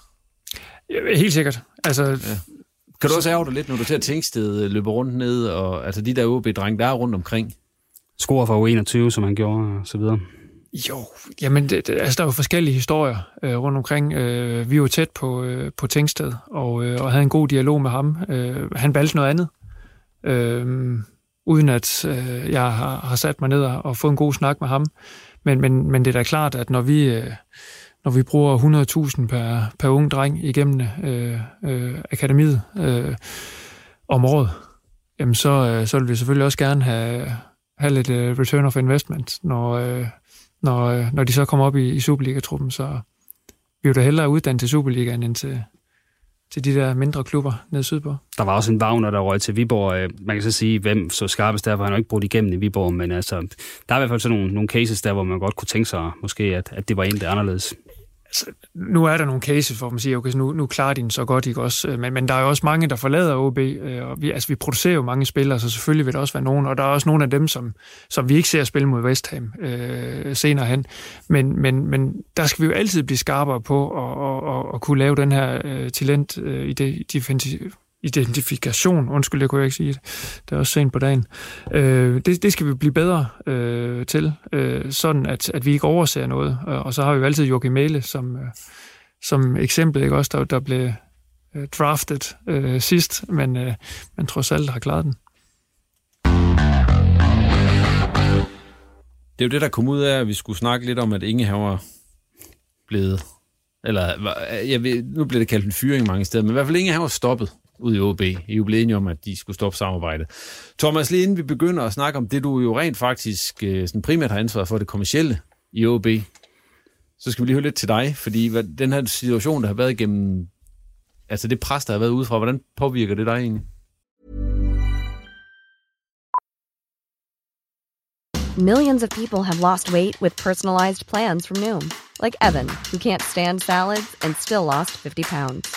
D: Ja, helt sikkert. Altså, ja.
C: Kan du også ærge dig lidt, når du ser Tingsted løber rundt ned, og altså de der OB-drenge, der er rundt omkring?
E: Score for U21, som han gjorde, og så videre.
D: Jo, jamen, det, det, altså, der er jo forskellige historier øh, rundt omkring. Øh, vi var tæt på, øh, på Tingsted, og, øh, og havde en god dialog med ham. Øh, han valgte noget andet, øh, uden at øh, jeg har, har sat mig ned og fået en god snak med ham. Men, men, men det er da klart, at når vi... Øh, når vi bruger 100.000 per, per ung dreng igennem øh, øh, akademiet øh, om året, jamen så, øh, så vil vi selvfølgelig også gerne have, have lidt øh, return of investment, når, øh, når, øh, når de så kommer op i, i Superliga-truppen. Så vi vil da hellere uddanne til Superligaen end til, til de der mindre klubber nede sydpå.
E: Der var også en Wagner, der røg til Viborg. Øh, man kan så sige, hvem så skarpest der, for han har ikke brugt igennem i Viborg, men altså, der er i hvert fald sådan nogle, nogle cases der, hvor man godt kunne tænke sig, måske, at, at det var en, der anderledes
D: nu er der nogle cases, hvor man siger, okay, nu, nu klarer de den så godt, ikke også? Øh, men, men der er jo også mange, der forlader OB, øh, og vi, altså, vi producerer jo mange spillere, så selvfølgelig vil der også være nogen, og der er også nogle af dem, som, som vi ikke ser spille mod West Ham øh, senere hen. Men, men, men der skal vi jo altid blive skarpere på at, at, at, at kunne lave den her øh, talent øh, i det defensive identifikation, undskyld, jeg kunne ikke sige det, det er også sent på dagen. Øh, det, det skal vi blive bedre øh, til, øh, sådan at, at vi ikke overser noget. Øh, og så har vi jo altid Joachim Mæle som, øh, som eksempel, ikke også, der, der blev øh, draftet øh, sidst, men, øh, men trods alt har klaret den.
C: Det er jo det, der kom ud af, at vi skulle snakke lidt om, at Inge var blevet eller jeg ved, nu bliver det kaldt en fyring mange steder, men i hvert fald ingen han var stoppet ud i OB. I er jo blevet enige om, at de skulle stoppe samarbejdet. Thomas, lige inden vi begynder at snakke om det, du jo rent faktisk øh, sådan primært har ansvaret for det kommercielle i OB, så skal vi lige høre lidt til dig, fordi hvad, den her situation, der har været igennem, altså det pres, der har været udefra, hvordan påvirker det dig egentlig?
F: Millions of people have lost weight with personalized plans from Noom, like Evan, who can't stand salads and still lost 50 pounds.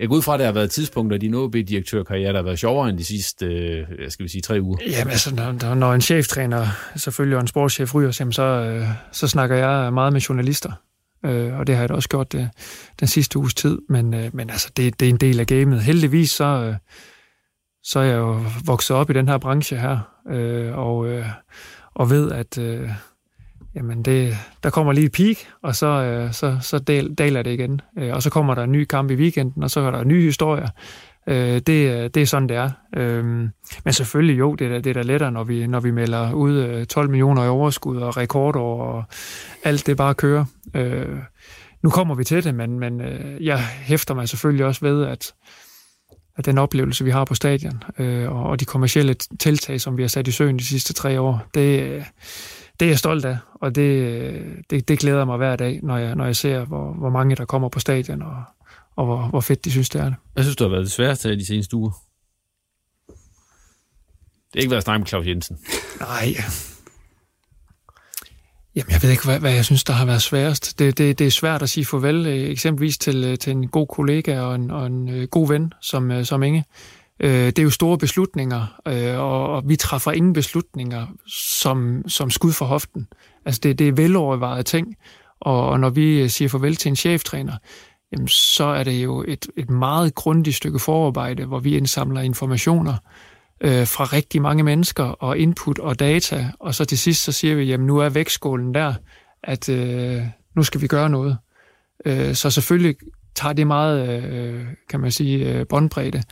C: Jeg går ud fra, at der har været tidspunkter i din OB-direktørkarriere, der har været sjovere end de sidste, øh, skal vi sige, tre uger.
D: Jamen altså, når, når en cheftræner, selvfølgelig og en sportschef ryger, så, øh, så snakker jeg meget med journalister. Øh, og det har jeg da også gjort øh, den sidste uges tid. Men, øh, men altså, det, det er en del af gamet. Heldigvis så, øh, så er jeg jo vokset op i den her branche her, øh, og, øh, og ved, at... Øh, jamen det, der kommer lige et peak, og så, øh, så, så dal, daler det igen. Øh, og så kommer der en ny kamp i weekenden, og så er der nye historier. Øh, det, det er sådan, det er. Øh, men selvfølgelig jo, det er, det er da lettere, når vi, når vi melder ud øh, 12 millioner i overskud og rekordår, og alt det bare kører. Øh, nu kommer vi til det, men, men øh, jeg hæfter mig selvfølgelig også ved, at at den oplevelse, vi har på stadion, øh, og de kommercielle tiltag, som vi har sat i søen de sidste tre år, det, det er jeg stolt af, og det, det, det glæder mig hver dag, når jeg, når jeg ser, hvor, hvor mange der kommer på stadion, og, og hvor, hvor fedt de synes, det er det.
C: Hvad synes du har været det sværeste af de seneste uger? Det er ikke været at snakke med Claus Jensen.
D: Nej. Jamen, jeg ved ikke, hvad, hvad jeg synes, der har været sværest. Det, det, det er svært at sige farvel, øh, eksempelvis til, øh, til en god kollega og en, og en øh, god ven som, som Inge. Øh, det er jo store beslutninger, øh, og, og vi træffer ingen beslutninger som, som skud for hoften. Altså det, det er velovervejede ting, og, og når vi øh, siger farvel til en cheftræner, jamen, så er det jo et, et meget grundigt stykke forarbejde, hvor vi indsamler informationer øh, fra rigtig mange mennesker, og input og data, og så til sidst så siger vi, jamen nu er vægtskålen der, at øh, nu skal vi gøre noget. Øh, så selvfølgelig tager det meget, øh, kan man sige, øh, båndbredde.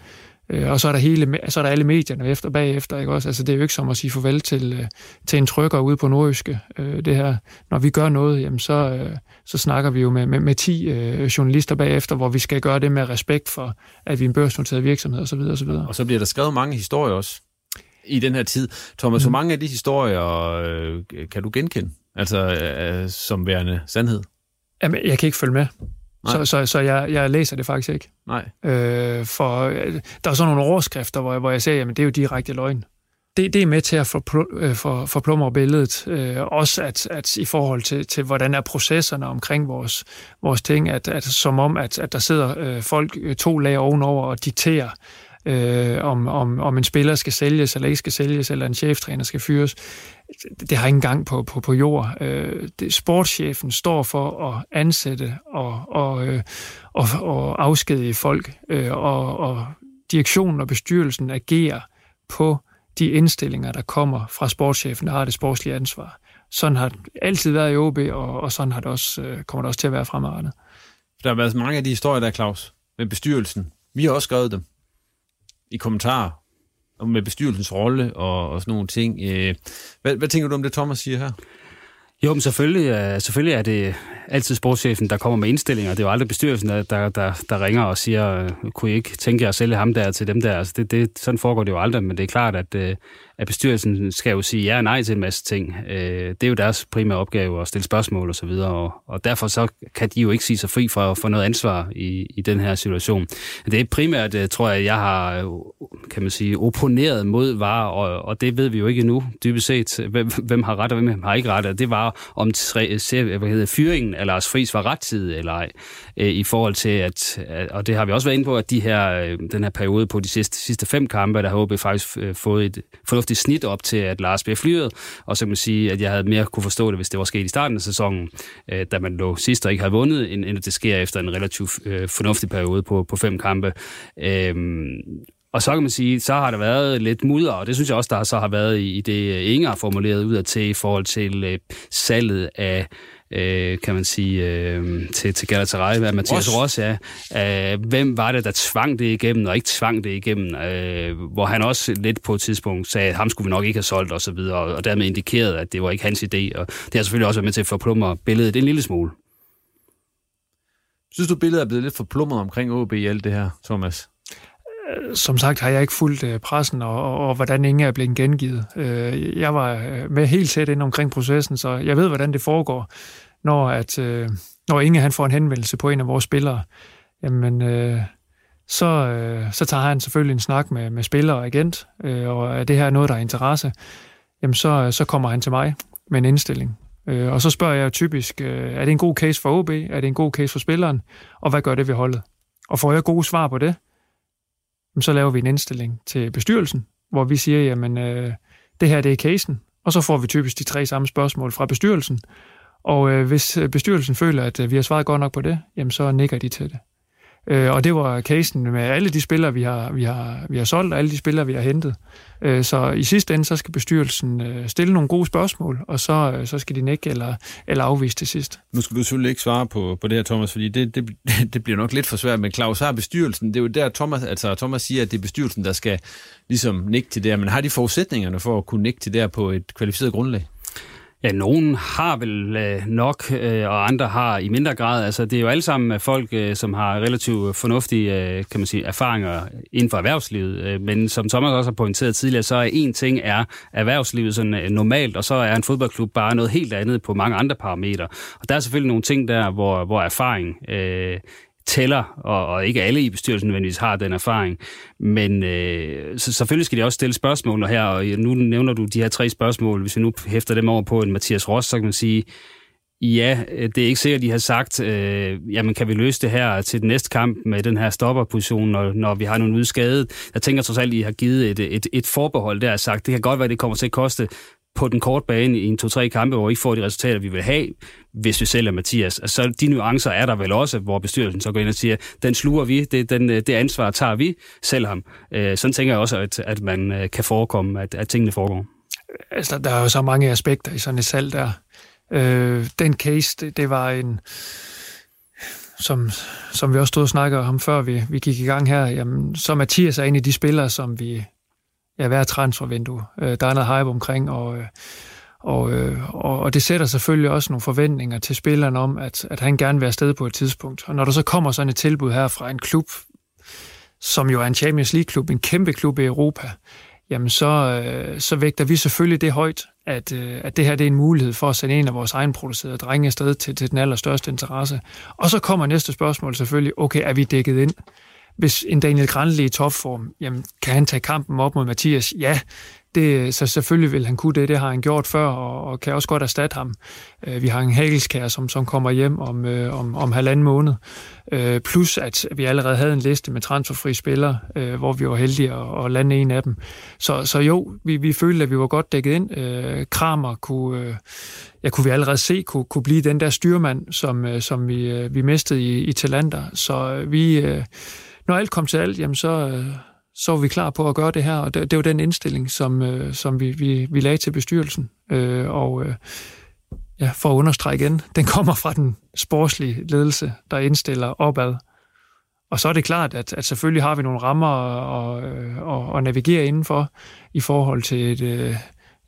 D: Øh, og så er, der hele, så er der alle medierne efter bagefter. Ikke også? Altså, det er jo ikke som at sige farvel til, øh, til en trykker ude på Nordjyske. Øh, det her. Når vi gør noget, jamen, så, øh, så snakker vi jo med, med, med 10 øh, journalister bagefter, hvor vi skal gøre det med respekt for, at vi er en børsnoteret virksomhed osv. osv.
C: Og så bliver der skrevet mange historier også i den her tid. Thomas, mm. mange af de historier øh, kan du genkende? Altså øh, som værende sandhed?
D: Jamen, jeg kan ikke følge med. Så, så, så jeg, jeg læser det faktisk ikke.
C: Nej.
D: Øh, for øh, der er sådan nogle overskrifter, hvor, hvor jeg siger, jamen det er jo direkte løgn. Det, det er med til at øh, for, forplumre billedet. Øh, også at, at i forhold til, til, hvordan er processerne omkring vores, vores ting, at, at som om, at, at der sidder øh, folk øh, to lag ovenover og dikterer, øh, om, om, om en spiller skal sælges eller ikke skal sælges, eller en cheftræner skal fyres. Det har ingen gang på, på, på jord. Øh, det, sportschefen står for at ansætte og, og, øh, og, og afskedige folk, øh, og, og direktionen og bestyrelsen agerer på de indstillinger, der kommer fra sportschefen, der har det sportslige ansvar. Sådan har det altid været i OB, og, og sådan har det også, øh, kommer det også til at være fremadrettet.
C: Der har været mange af de historier der, Claus, med bestyrelsen. Vi har også skrevet dem i kommentarer og med bestyrelsens rolle og, og sådan nogle ting. Øh, hvad, hvad tænker du om det, Thomas siger her?
E: Jo, men selvfølgelig, øh, selvfølgelig er det altid sportschefen, der kommer med indstillinger. Det er jo aldrig bestyrelsen, der, der, der, der ringer og siger, øh, kunne I ikke tænke jer at sælge ham der til dem der? Altså det, det, sådan foregår det jo aldrig, men det er klart, at, øh, at bestyrelsen skal jo sige ja og nej til en masse ting. Øh, det er jo deres primære opgave at stille spørgsmål osv., og, og, og derfor så kan de jo ikke sige sig fri for, for noget ansvar i, i den her situation. Det er primært, øh, tror jeg, jeg har, øh, kan man sige, opponeret mod var, og, og det ved vi jo ikke endnu, dybest set, hvem, hvem har ret og hvem har ikke ret, og det var om tre, hvad hedder, fyringen af Lars Friis var rettidig eller ej, øh, i forhold til, at, og det har vi også været inde på, at de her, øh, den her periode på de sidste, sidste fem kampe, der har OB faktisk fået et fornuftigt snit op til, at Lars bliver fyret, og så kan man sige, at jeg havde mere kunne forstå det, hvis det var sket i starten af sæsonen, øh, da man lå sidst og ikke havde vundet, end at det sker efter en relativt øh, fornuftig periode på, på fem kampe. Øhm, og så kan man sige, så har der været lidt mudder, og det synes jeg også, der så har været i, det, Inger formuleret ud af til i forhold til øh, salget af øh, kan man sige, øh, til, til Galatasaray, af Mathias Ross, ja. Øh, hvem var det, der tvang det igennem, og ikke tvang det igennem? Øh, hvor han også lidt på et tidspunkt sagde, at ham skulle vi nok ikke have solgt, og så videre, og, og dermed indikerede, at det var ikke hans idé, og det har selvfølgelig også været med til at forplumre billedet en lille smule.
C: Synes du, billedet er blevet lidt forplumret omkring OB i alt det her, Thomas?
D: Som sagt har jeg ikke fulgt øh, pressen og, og, og hvordan ingen er blevet gengivet. Øh, jeg var øh, med helt tæt ind omkring processen, så jeg ved, hvordan det foregår, når, at, øh, når Inge han får en henvendelse på en af vores spillere. Jamen, øh, så, så tager han selvfølgelig en snak med, med spiller og agent, og er det her noget, der er interesse, jamen så, så kommer han til mig med en indstilling. Og så spørger jeg typisk, er det en god case for OB? Er det en god case for spilleren? Og hvad gør det ved holdet? Og får jeg gode svar på det, så laver vi en indstilling til bestyrelsen, hvor vi siger, jamen, øh, det her det er casen, og så får vi typisk de tre samme spørgsmål fra bestyrelsen. Og øh, hvis øh, bestyrelsen føler, at øh, vi har svaret godt nok på det, jamen så nikker de til det. Øh, og det var casen med alle de spillere, vi har, vi har, vi har solgt, og alle de spillere, vi har hentet. Øh, så i sidste ende, så skal bestyrelsen øh, stille nogle gode spørgsmål, og så, øh, så skal de nikke eller, eller afvise til sidst.
C: Nu skal du selvfølgelig ikke svare på, på det her, Thomas, fordi det, det, det bliver nok lidt for svært, men Claus har bestyrelsen, det er jo der, Thomas, altså Thomas siger, at det er bestyrelsen, der skal ligesom nikke til det men har de forudsætningerne for at kunne nikke til det på et kvalificeret grundlag?
E: Ja, nogen har vel øh, nok, øh, og andre har i mindre grad. Altså, det er jo alle sammen øh, folk, øh, som har relativt øh, fornuftige øh, kan man sige, erfaringer inden for erhvervslivet. Øh, men som Thomas også har pointeret tidligere, så er en ting er erhvervslivet sådan øh, normalt, og så er en fodboldklub bare noget helt andet på mange andre parametre. Og der er selvfølgelig nogle ting der, hvor, hvor erfaring øh, tæller, og, og ikke alle i bestyrelsen nødvendigvis har den erfaring. Men øh, så selvfølgelig skal de også stille spørgsmål her, og nu nævner du de her tre spørgsmål. Hvis vi nu hæfter dem over på en Mathias Ross, så kan man sige, ja, øh, det er ikke sikkert, de har sagt, øh, jamen kan vi løse det her til den næste kamp med den her stopperposition, når, når vi har nogen udskadet. Jeg tænker trods alt, at I har givet et, et, et forbehold der og sagt, det kan godt være, det kommer til at koste på den korte bane i en to-tre kampe, hvor vi ikke får de resultater, vi vil have, hvis vi sælger Mathias. Altså, de nuancer er der vel også, hvor bestyrelsen så går ind og siger, den sluger vi, det, den, øh, det ansvar tager vi, selv ham. Øh, sådan tænker jeg også, at, at man øh, kan forekomme, at, at tingene foregår.
D: Altså, der er jo så mange aspekter i sådan et salg der. Øh, den case, det, det var en som, som vi også stod og snakkede om, før vi, vi gik i gang her, jamen, så Mathias er en af de spillere, som vi, ja, hver transfervindue. Øh, der er noget hype omkring, og, øh, og, øh, og, og det sætter selvfølgelig også nogle forventninger til spilleren om, at, at han gerne vil afsted på et tidspunkt. Og når der så kommer sådan et tilbud her fra en klub, som jo er en Champions League-klub, en kæmpe klub i Europa, jamen så, øh, så vægter vi selvfølgelig det højt, at, øh, at det her det er en mulighed for at sende en af vores egenproducerede drenge afsted til, til den allerstørste interesse. Og så kommer næste spørgsmål selvfølgelig, okay, er vi dækket ind? Hvis en Daniel Granli i topform, jamen, kan han tage kampen op mod Mathias? Ja, det, så selvfølgelig vil han kunne det. Det har han gjort før, og, og kan også godt erstatte ham. Øh, vi har en Hagelskær, som, som kommer hjem om, øh, om, om halvanden måned. Øh, plus, at vi allerede havde en liste med transferfri spillere, øh, hvor vi var heldige at, at lande en af dem. Så, så jo, vi, vi følte, at vi var godt dækket ind. Øh, Kramer kunne, øh, ja, kunne vi allerede se, kunne, kunne blive den der styrmand, som, øh, som vi, øh, vi mistede i, i Talander. Så øh, vi... Øh, når alt kom til alt, jamen så, øh, så var vi klar på at gøre det her, og det, det var den indstilling, som, øh, som vi, vi, vi lagde til bestyrelsen. Øh, og øh, ja, for at understrege igen, den kommer fra den sportslige ledelse, der indstiller opad. og så er det klart, at, at selvfølgelig har vi nogle rammer at, at, øh, at navigere indenfor i forhold til et, øh,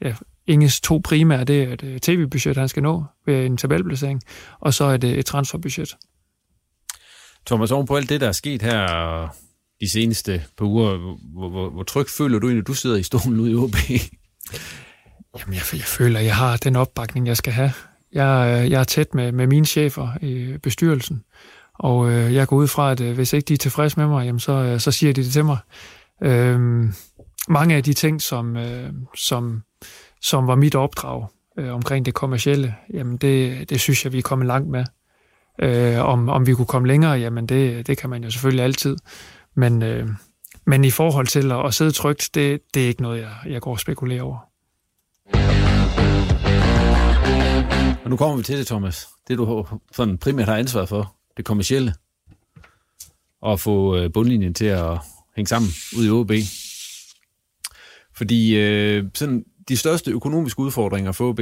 D: ja, Inges to primære, det er et tv-budget, han skal nå ved en tabelplacering, og så er det et transferbudget.
C: Thomas, oven på alt det, der er sket her de seneste par uger, hvor, hvor, hvor tryg føler du egentlig, at du sidder i stolen ude i OB?
D: Jamen, jeg, jeg føler, at jeg har den opbakning, jeg skal have. Jeg, øh, jeg er tæt med, med mine chefer i bestyrelsen, og øh, jeg går ud fra, at øh, hvis ikke de er tilfredse med mig, jamen, så, øh, så siger de det til mig. Øh, mange af de ting, som, øh, som, som var mit opdrag øh, omkring det kommercielle, jamen det, det synes jeg, vi er kommet langt med. Øh, om, om vi kunne komme længere, jamen det, det kan man jo selvfølgelig altid. Men, øh, men i forhold til at, at sidde trygt, det, det er ikke noget, jeg, jeg går og spekulerer over.
C: Og nu kommer vi til det, Thomas. Det du sådan primært har ansvar for, det kommercielle. Og få øh, bundlinjen til at hænge sammen ud i OB. Fordi øh, sådan de største økonomiske udfordringer for OB,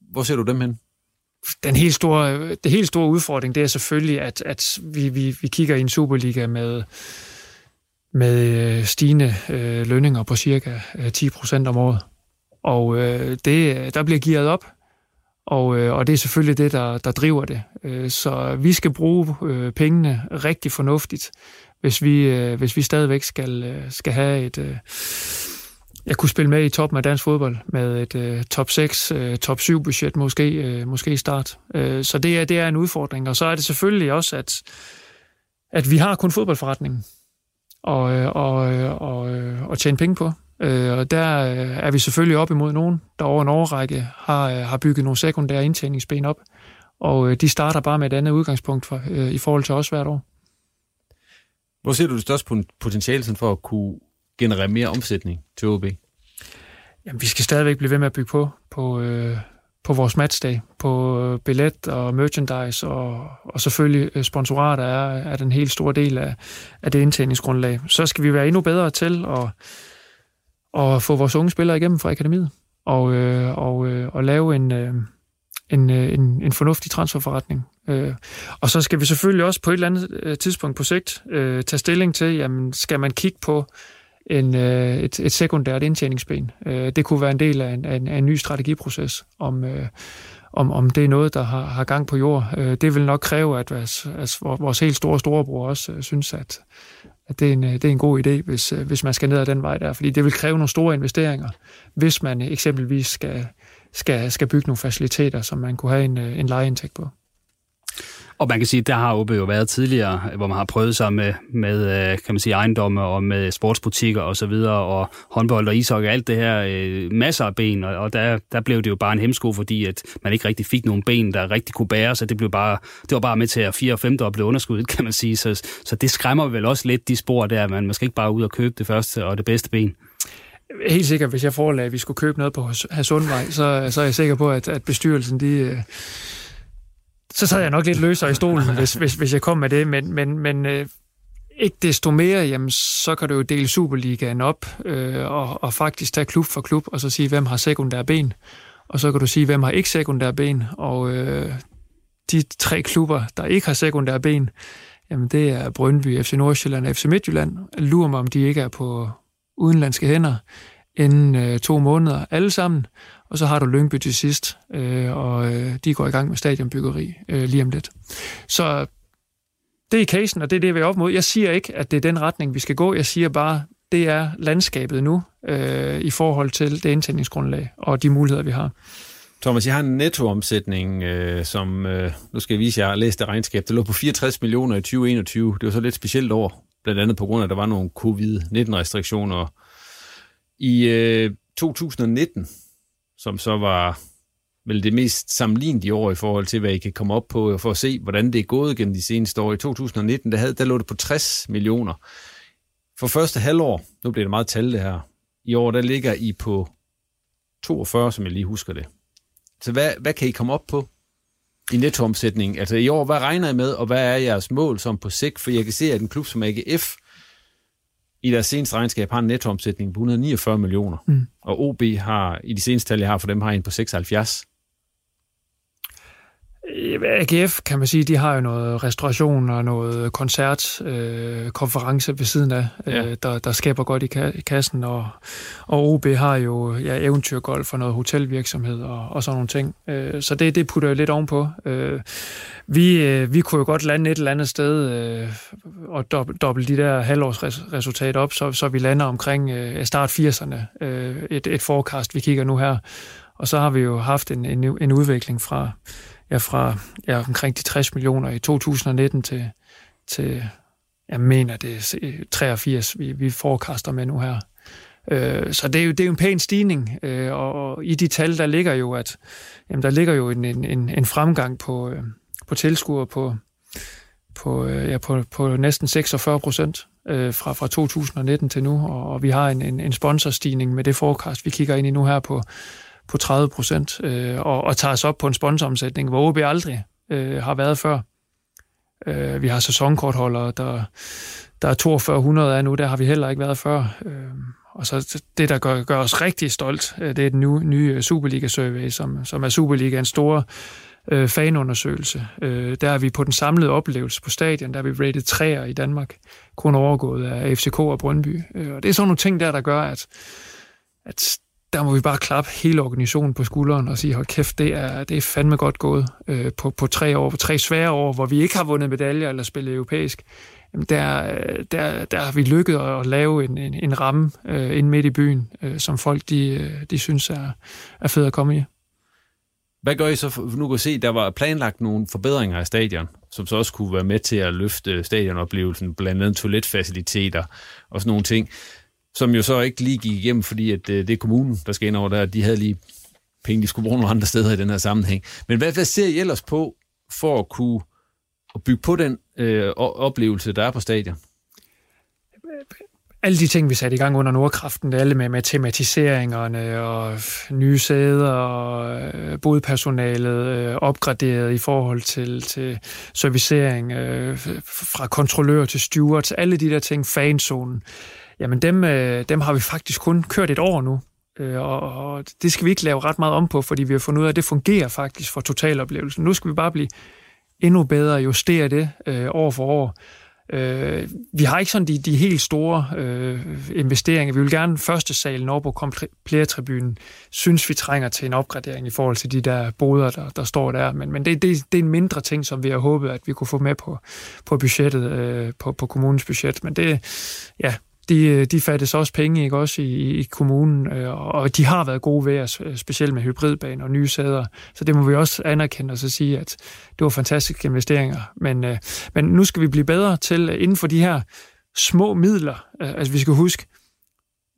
C: hvor ser du dem hen?
D: Den helt store, det helt store udfordring, det er selvfølgelig, at, at vi, vi, vi kigger i en Superliga med, med øh, stigende øh, lønninger på cirka øh, 10 procent om året. Og øh, det, der bliver gearet op, og, øh, og det er selvfølgelig det, der, der driver det. Øh, så vi skal bruge øh, pengene rigtig fornuftigt, hvis vi, øh, hvis vi stadigvæk skal, øh, skal have et... Øh, jeg kunne spille med i toppen af dansk fodbold med et øh, top 6, øh, top 7 budget måske, øh, måske i start. Øh, så det er, det er en udfordring. Og så er det selvfølgelig også, at, at vi har kun fodboldforretningen og, øh, og, øh, og, øh, og tjene penge på. Øh, og der øh, er vi selvfølgelig op imod nogen, der over en årrække har, øh, har bygget nogle sekundære indtjeningsben op. Og øh, de starter bare med et andet udgangspunkt for, øh, i forhold til os hvert år.
C: Hvor ser du det største potentiale for at kunne generere mere omsætning til OB?
D: Jamen, vi skal stadigvæk blive ved med at bygge på, på, øh, på vores matchdag, på øh, billet og merchandise, og, og selvfølgelig øh, sponsorater er, er den helt store del af, af det indtjeningsgrundlag. Så skal vi være endnu bedre til at, at få vores unge spillere igennem fra akademiet, og, øh, og, øh, og lave en, øh, en, øh, en, en fornuftig transferforretning. Øh, og så skal vi selvfølgelig også på et eller andet øh, tidspunkt på sigt øh, tage stilling til, jamen, skal man kigge på en, øh, et, et sekundært indtjeningsben. Øh, det kunne være en del af en, af en, af en ny strategiproces, om, øh, om, om det er noget, der har, har gang på jord. Øh, det vil nok kræve, at, at, at vores helt store storebror også øh, synes, at, at det, er en, øh, det er en god idé, hvis, øh, hvis man skal ned ad den vej der. Fordi det vil kræve nogle store investeringer, hvis man eksempelvis skal, skal, skal bygge nogle faciliteter, som man kunne have en, øh, en lejeindtægt på.
E: Og man kan sige, der har OB jo været tidligere, hvor man har prøvet sig med, med øh, kan man sige, ejendomme og med sportsbutikker og så videre, og håndbold og ishockey, alt det her, øh, masser af ben, og, og der, der blev det jo bare en hemsko, fordi at man ikke rigtig fik nogen ben, der rigtig kunne bære, så det, blev bare, det var bare med til at 4 og 5 blev underskuddet, kan man sige. Så, så det skræmmer vel også lidt de spor der, man, man skal ikke bare ud og købe det første og det bedste ben.
D: Helt sikkert, hvis jeg forelagde, at vi skulle købe noget på Hasundvej, så, så er jeg sikker på, at, at bestyrelsen, de, øh, så sad jeg nok lidt løsere i stolen, hvis, hvis, hvis jeg kom med det, men, men, men øh, ikke desto mere, jamen, så kan du jo dele Superligaen op øh, og, og faktisk tage klub for klub, og så sige, hvem har sekundære ben, og så kan du sige, hvem har ikke sekundære ben, og øh, de tre klubber, der ikke har sekundære ben, jamen det er Brøndby, FC Nordsjælland og FC Midtjylland. Lurer mig, om de ikke er på udenlandske hænder inden øh, to måneder alle sammen. Og så har du Lyngby til sidst, øh, og øh, de går i gang med stadionbyggeri øh, lige om lidt. Så det er casen, og det er det, vi er op mod. Jeg siger ikke, at det er den retning, vi skal gå. Jeg siger bare, det er landskabet nu øh, i forhold til det indtændingsgrundlag og de muligheder, vi har.
C: Thomas, jeg har en nettoomsætning, øh, som, øh, nu skal jeg vise jer, jeg læste det regnskab, der lå på 64 millioner i 2021. Det var så lidt specielt år, blandt andet på grund af, at der var nogle covid-19-restriktioner. I øh, 2019, som så var vel det mest sammenlignelige år i forhold til, hvad I kan komme op på, for at se, hvordan det er gået gennem de seneste år. I 2019, der, havde, der lå det på 60 millioner. For første halvår, nu bliver det meget tal det her, i år, der ligger I på 42, som jeg lige husker det. Så hvad, hvad kan I komme op på i nettoomsætning? Altså i år, hvad regner I med, og hvad er jeres mål som på sigt? For jeg kan se, at en klub som AGF i deres seneste regnskab har en nettoomsætning på 149 millioner, mm. og OB har, i de seneste tal, jeg har for dem, har en på 76.
D: AGF, kan man sige, de har jo noget restauration og noget koncertkonference øh, konference ved siden af, ja. øh, der, der skaber godt i, ka- i kassen, og, og OB har jo ja, eventyrgolf og noget hotelvirksomhed og, og sådan nogle ting. Øh, så det, det putter jo lidt ovenpå. Øh, vi, øh, vi kunne jo godt lande et eller andet sted øh, og dobbelt de der halvårsresultater op, så, så vi lander omkring øh, start 80'erne. Øh, et, et forecast, vi kigger nu her. Og så har vi jo haft en, en, en udvikling fra ja, fra ja, omkring de 60 millioner i 2019 til, til jeg mener, det er øh, 83, vi, vi forekaster med nu her. Øh, så det er, jo, det er jo en pæn stigning, øh, og, i de tal, der ligger jo, at jamen, der ligger jo en, en, en fremgang på, øh, på tilskuer på, på, øh, ja, på, på næsten 46 procent øh, fra, fra 2019 til nu, og, og vi har en, en, en sponsorstigning med det forecast, vi kigger ind i nu her på på 30 procent øh, og, og tager os op på en sponsoromsætning, hvor OB aldrig øh, har været før. Øh, vi har sæsonkortholdere, der, der er 4200 af nu, der har vi heller ikke været før. Øh, og så det, der gør, gør os rigtig stolt, øh, det er den nye, nye Superliga-survey, som, som er Superligaens store øh, fanundersøgelse. Øh, der er vi på den samlede oplevelse på stadion, der er vi rated 3'er i Danmark, kun overgået af FCK og Brøndby. Øh, og det er sådan nogle ting der, der gør, at, at der må vi bare klappe hele organisationen på skulderen og sige, hold kæft, det er, det er fandme godt gået øh, på, på tre år, på tre svære år, hvor vi ikke har vundet medaljer eller spillet europæisk. Jamen, der, øh, der, der har vi lykket at lave en, en, en ramme øh, ind midt i byen, øh, som folk de, øh, de synes er, er fed at komme i.
C: Hvad gør I så? For, nu kan se, der var planlagt nogle forbedringer af stadion, som så også kunne være med til at løfte stadionoplevelsen, blandt andet toiletfaciliteter og sådan nogle ting som jo så ikke lige gik igennem, fordi at, øh, det er kommunen, der skal ind over der. De havde lige penge, de skulle bruge nogle andre steder i den her sammenhæng. Men hvad, hvad ser I ellers på for at kunne at bygge på den øh, oplevelse, der er på stadion?
D: alle de ting, vi satte i gang under Nordkraften, det er alle med, med tematiseringerne og nye sæder og øh, bodpersonalet øh, opgraderet i forhold til, til servicering øh, fra kontrollør til stewards, alle de der ting, fanzonen jamen dem, øh, dem har vi faktisk kun kørt et år nu. Øh, og, og det skal vi ikke lave ret meget om på, fordi vi har fundet ud af, at det fungerer faktisk for totaloplevelsen. Nu skal vi bare blive endnu bedre og justere det øh, år for år. Øh, vi har ikke sådan de, de helt store øh, investeringer. Vi vil gerne første salen over på komplettribunen. Synes vi trænger til en opgradering i forhold til de der boder, der, der står der. Men, men det, det, det er en mindre ting, som vi har håbet, at vi kunne få med på, på budgettet, øh, på, på kommunens budget. Men det, ja, de, øh, de fattes også penge ikke også i, i kommunen, øh, og de har været gode ved os, øh, specielt med hybridbaner og nye sæder. Så det må vi også anerkende og så sige, at det var fantastiske investeringer. Men, øh, men nu skal vi blive bedre til øh, inden for de her små midler. Øh, altså vi skal huske,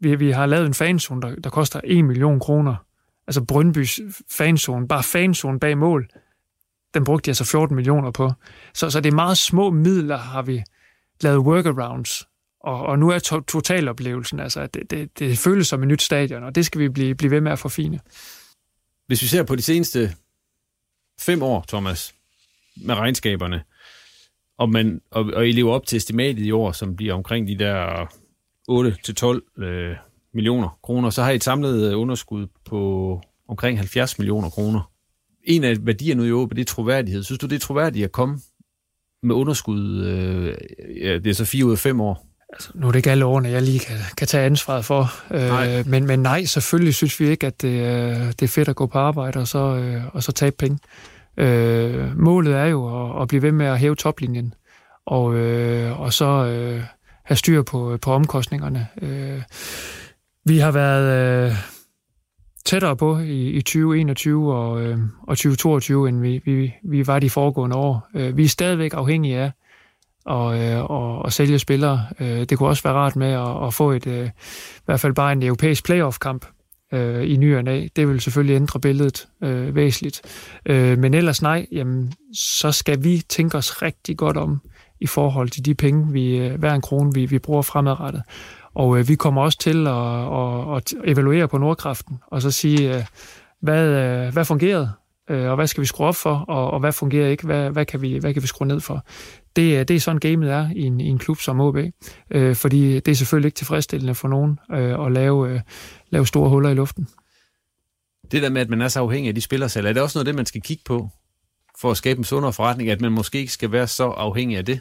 D: vi, vi har lavet en fanzone, der, der koster 1 million kroner. Altså Brøndbys fanzone, bare fanzone bag mål, den brugte de altså 14 millioner på. Så, så det er meget små midler, har vi lavet workarounds og, og nu er to- totaloplevelsen, altså, at det, det, det føles som et nyt stadion, og det skal vi blive, blive ved med at forfine.
C: Hvis vi ser på de seneste fem år, Thomas, med regnskaberne, og, man, og, og I lever op til estimatet i år, som bliver omkring de der 8-12 øh, millioner kroner, så har I et samlet øh, underskud på omkring 70 millioner kroner. En af værdierne i Europa, det er troværdighed. Synes du, det er troværdigt at komme med underskud, øh, ja, det er så fire ud af fem år,
D: Altså, nu er det ikke alle årene, jeg lige kan, kan tage ansvaret for. Øh, men, men nej, selvfølgelig synes vi ikke, at det, det er fedt at gå på arbejde og så, øh, og så tabe penge. Øh, målet er jo at, at blive ved med at hæve toplinjen, og, øh, og så øh, have styr på, på omkostningerne. Øh, vi har været øh, tættere på i, i 2021 og, øh, og 2022, end vi, vi, vi var de foregående år. Øh, vi er stadigvæk afhængige af, og, øh, og, og sælge spillere. Øh, det kunne også være rart med at, at få et, øh, i hvert fald bare en europæisk playoff-kamp øh, i ny og. Det vil selvfølgelig ændre billedet øh, væsentligt. Øh, men ellers nej, jamen, så skal vi tænke os rigtig godt om i forhold til de penge, vi, øh, hver en krone, vi, vi bruger fremadrettet. Og øh, vi kommer også til at, at, at evaluere på Nordkraften, og så sige, øh, hvad, øh, hvad fungerede, øh, og hvad skal vi skrue op for, og, og hvad fungerer ikke, hvad, hvad, kan vi, hvad kan vi skrue ned for. Det, det er sådan gamet er i en, i en klub som OB, øh, fordi det er selvfølgelig ikke tilfredsstillende for nogen øh, at lave, øh, lave store huller i luften.
C: Det der med, at man er så afhængig af de spillersal, er det også noget det, man skal kigge på for at skabe en sundere forretning, at man måske ikke skal være så afhængig af det?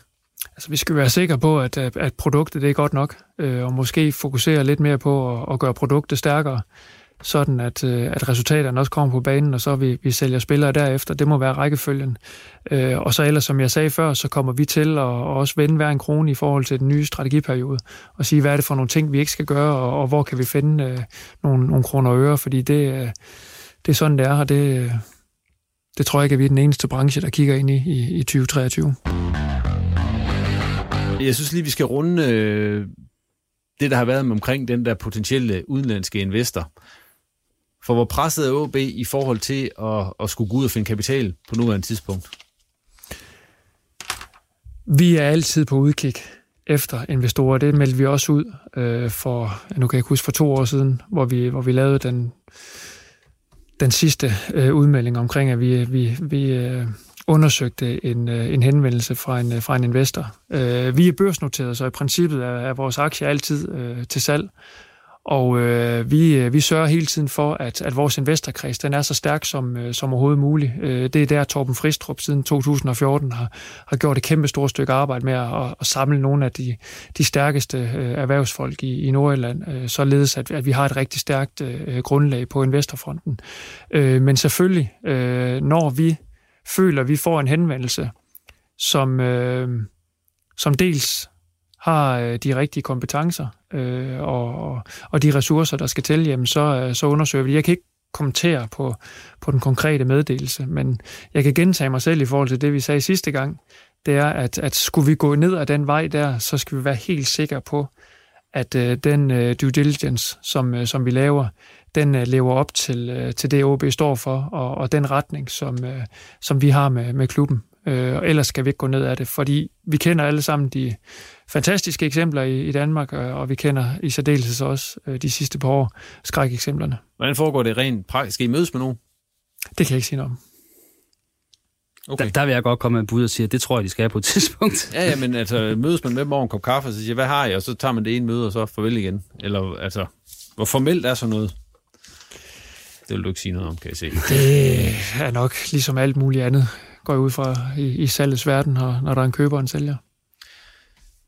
D: Altså, vi skal være sikre på, at, at produktet det er godt nok, øh, og måske fokusere lidt mere på at, at gøre produktet stærkere, sådan at, øh, at resultaterne også kommer på banen, og så vi, vi sælger spillere derefter. Det må være rækkefølgen. Øh, og så ellers, som jeg sagde før, så kommer vi til at, at også vende hver en krone i forhold til den nye strategiperiode, og sige, hvad er det for nogle ting, vi ikke skal gøre, og, og hvor kan vi finde øh, nogle, nogle kroner og øre, fordi det, øh, det er sådan, det er, og det, øh, det tror jeg ikke, at vi er den eneste branche, der kigger ind i, i, i 2023.
C: Jeg synes lige, vi skal runde øh, det, der har været omkring den der potentielle udenlandske investor. For hvor presset er OB i forhold til at, at skulle gå ud og finde kapital på nuværende tidspunkt?
D: Vi er altid på udkig efter investorer. Det meldte vi også ud øh, for, nu kan jeg huske, for to år siden, hvor vi, hvor vi lavede den, den sidste øh, udmelding omkring, at vi, vi, vi øh, undersøgte en, øh, en henvendelse fra en, øh, fra en investor. Øh, vi er børsnoteret, så i princippet er, er vores aktie altid øh, til salg. Og øh, vi, øh, vi sørger hele tiden for, at, at vores investorkreds den er så stærk som, øh, som overhovedet muligt. Øh, det er der, Torben Fristrup siden 2014 har, har gjort et kæmpe stort stykke arbejde med at, at samle nogle af de, de stærkeste øh, erhvervsfolk i, i Nordjylland, øh, således at, at vi har et rigtig stærkt øh, grundlag på investorfronten. Øh, men selvfølgelig, øh, når vi føler, at vi får en henvendelse, som, øh, som dels har øh, de rigtige kompetencer øh, og, og de ressourcer, der skal til, jamen så, øh, så undersøger vi Jeg kan ikke kommentere på, på den konkrete meddelelse, men jeg kan gentage mig selv i forhold til det, vi sagde sidste gang. Det er, at, at skulle vi gå ned ad den vej der, så skal vi være helt sikre på, at øh, den øh, due diligence, som, øh, som vi laver, den øh, lever op til, øh, til det, OB står for, og, og den retning, som, øh, som vi har med, med klubben. Øh, og ellers skal vi ikke gå ned ad det, fordi vi kender alle sammen de fantastiske eksempler i, i Danmark, øh, og vi kender i særdeleshed også øh, de sidste par år skrækeksemplerne.
C: Hvordan foregår det rent praktisk? Skal I mødes med nogen?
D: Det kan jeg ikke sige noget om.
E: Okay. Der, der vil jeg godt komme med et bud og sige, at det tror jeg, de skal på et tidspunkt.
C: ja, ja, men altså, mødes man med dem over en kop kaffe, og så siger, hvad har jeg? Og så tager man det ene møde, og så farvel igen. Eller altså, hvor formelt er så noget? Det vil du ikke sige noget om, kan jeg se.
D: Det er nok ligesom alt muligt andet, går jeg ud fra i, i salgets verden, når der er en køber og en sælger.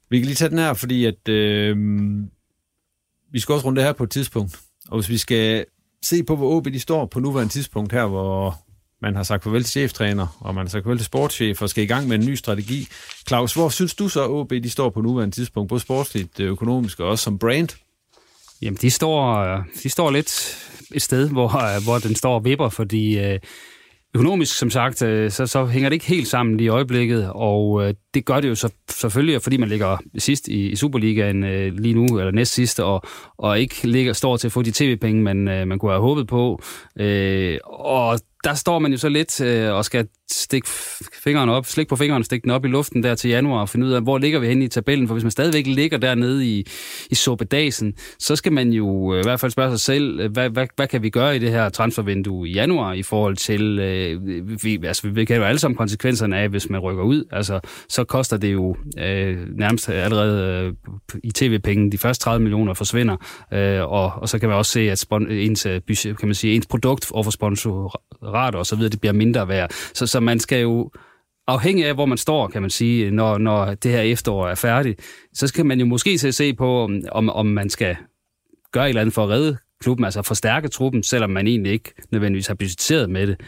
C: Vi kan lige tage den her, fordi at øh, vi skal også runde det her på et tidspunkt. Og hvis vi skal se på, hvor OB de står på nuværende tidspunkt her, hvor man har sagt farvel til cheftræner, og man har sagt farvel til sportschef, og skal i gang med en ny strategi. Claus, hvor synes du så, at OB de står på nuværende tidspunkt, både sportsligt, øh, økonomisk og også som brand?
E: Jamen, de står, øh, de står lidt et sted, hvor, øh, hvor den står og vipper, fordi øh, Økonomisk, som sagt, øh, så, så hænger det ikke helt sammen lige i øjeblikket, og øh, det gør det jo så, selvfølgelig, fordi man ligger sidst i, i Superligaen øh, lige nu, eller næst sidst, og, og ikke ligger, står til at få de tv-penge, man, man kunne have håbet på. og der står man jo så lidt øh, og skal stikke fingeren op, slik på fingeren, stikke den op i luften der til januar og finde ud af, hvor ligger vi henne i tabellen. For hvis man stadigvæk ligger dernede i, i sobedasen, så skal man jo øh, i hvert fald spørge sig selv, øh, hvad, hvad, hvad kan vi gøre i det her transfervindue i januar i forhold til, øh, vi, altså vi kan jo alle sammen konsekvenserne af, hvis man rykker ud. Altså, så koster det jo øh, nærmest allerede øh, i tv-penge, de første 30 millioner forsvinder, øh, og, og så kan man også se, at spon- ens, øh, budget, kan man sige, ens produkt overfor sponsor apparater osv., det bliver mindre værd. Så, så man skal jo afhængig af, hvor man står, kan man sige, når, når det her efterår er færdigt, så skal man jo måske se på, om, om man skal gøre et eller andet for at redde klubben, altså forstærke truppen, selvom man egentlig ikke nødvendigvis har budgetteret med det.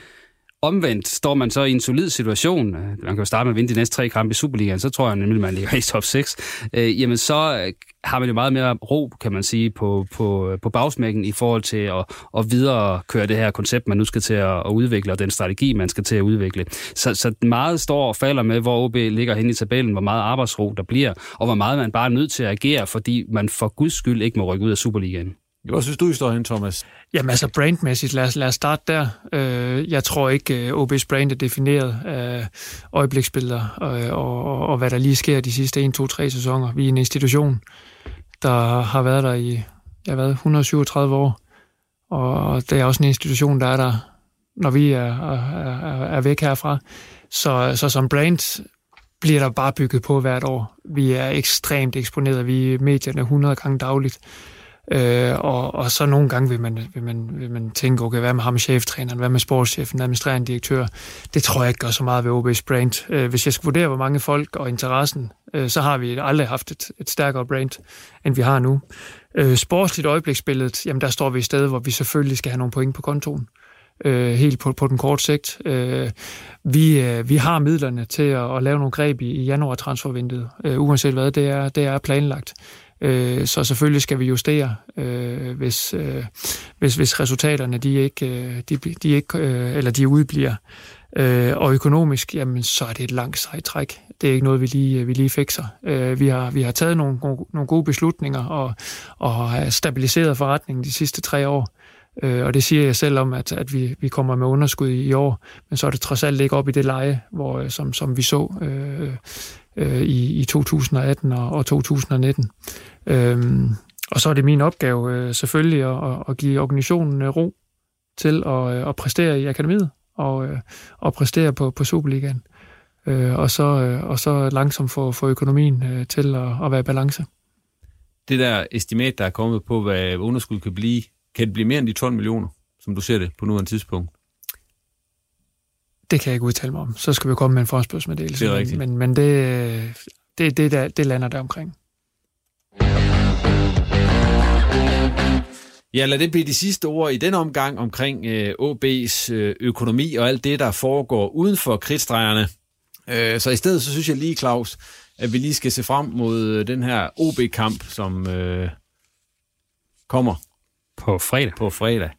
E: Omvendt står man så i en solid situation, øh, man kan jo starte med at vinde de næste tre kampe i Superligaen, så tror jeg nemlig, man ligger i top 6, øh, jamen så øh, har man jo meget mere ro, kan man sige, på, på, øh, på bagsmækken i forhold til at, at videre køre det her koncept, man nu skal til at, at udvikle, og den strategi, man skal til at udvikle. Så, så meget står og falder med, hvor OB ligger hen i tabellen, hvor meget arbejdsro der bliver, og hvor meget man bare er nødt til at agere, fordi man for guds skyld ikke må rykke ud af Superligaen.
C: Hvad synes du, I står hen, Thomas?
D: Jamen altså brandmæssigt, lad os, lad os starte der. Øh, jeg tror ikke, øh, OB's brand er defineret af øjebliksbilleder øh, og, og, og hvad der lige sker de sidste 1, 2, 3 sæsoner. Vi er en institution, der har været der i jeg ved, 137 år, og det er også en institution, der er der, når vi er, er, er væk herfra. Så, så som brand bliver der bare bygget på hvert år. Vi er ekstremt eksponeret. Vi er medierne 100 gange dagligt. Øh, og, og så nogle gange vil man, vil man, vil man tænke, okay, hvad med ham cheftræneren, hvad med sportschefen, administrerende direktør? Det tror jeg ikke gør så meget ved OB's brand. Øh, hvis jeg skal vurdere, hvor mange folk og interessen, øh, så har vi aldrig haft et, et stærkere brand, end vi har nu. Øh, sportsligt øjebliksbilledet, jamen der står vi i sted, hvor vi selvfølgelig skal have nogle point på kontoen øh, helt på, på den korte sigt. Øh, vi, øh, vi har midlerne til at, at lave nogle greb i, i januar transfervinduet, øh, uanset hvad det er, det er planlagt. Øh, så selvfølgelig skal vi justere, øh, hvis, øh, hvis, hvis resultaterne de ikke, øh, de, de ikke øh, eller de udbliver. Øh, og økonomisk, jamen, så er det et langt sejt træk. Det er ikke noget, vi lige, øh, vi lige fikser. Øh, vi, har, vi har taget nogle, nogle gode beslutninger og, og har stabiliseret forretningen de sidste tre år. Øh, og det siger jeg selv om, at, at vi, vi kommer med underskud i, i år, men så er det trods alt ikke op i det leje, hvor, øh, som, som vi så øh, øh, i, i 2018 og, og 2019. Øhm, og så er det min opgave øh, selvfølgelig at, at give organisationen øh, ro til at, øh, at præstere i akademiet og, øh, og præstere på, på Superligaen. Øh, og, så, øh, og så langsomt få, få økonomien øh, til at, at være i balance.
C: Det der estimat, der er kommet på, hvad underskud kan blive, kan det blive mere end de 12 millioner, som du ser det på nuværende tidspunkt?
D: Det kan jeg ikke udtale mig om. Så skal vi komme med en forspørgsmeddelelse.
C: Det er rigtigt.
D: Men, men det, det, det, der, det lander der omkring.
C: Ja, lad det blive de sidste ord i den omgang omkring øh, OB's øh, økonomi og alt det, der foregår uden for kridtstregerne. Øh, så i stedet, så synes jeg lige, Claus, at vi lige skal se frem mod øh, den her OB-kamp, som øh, kommer
E: på fredag.
C: På fredag.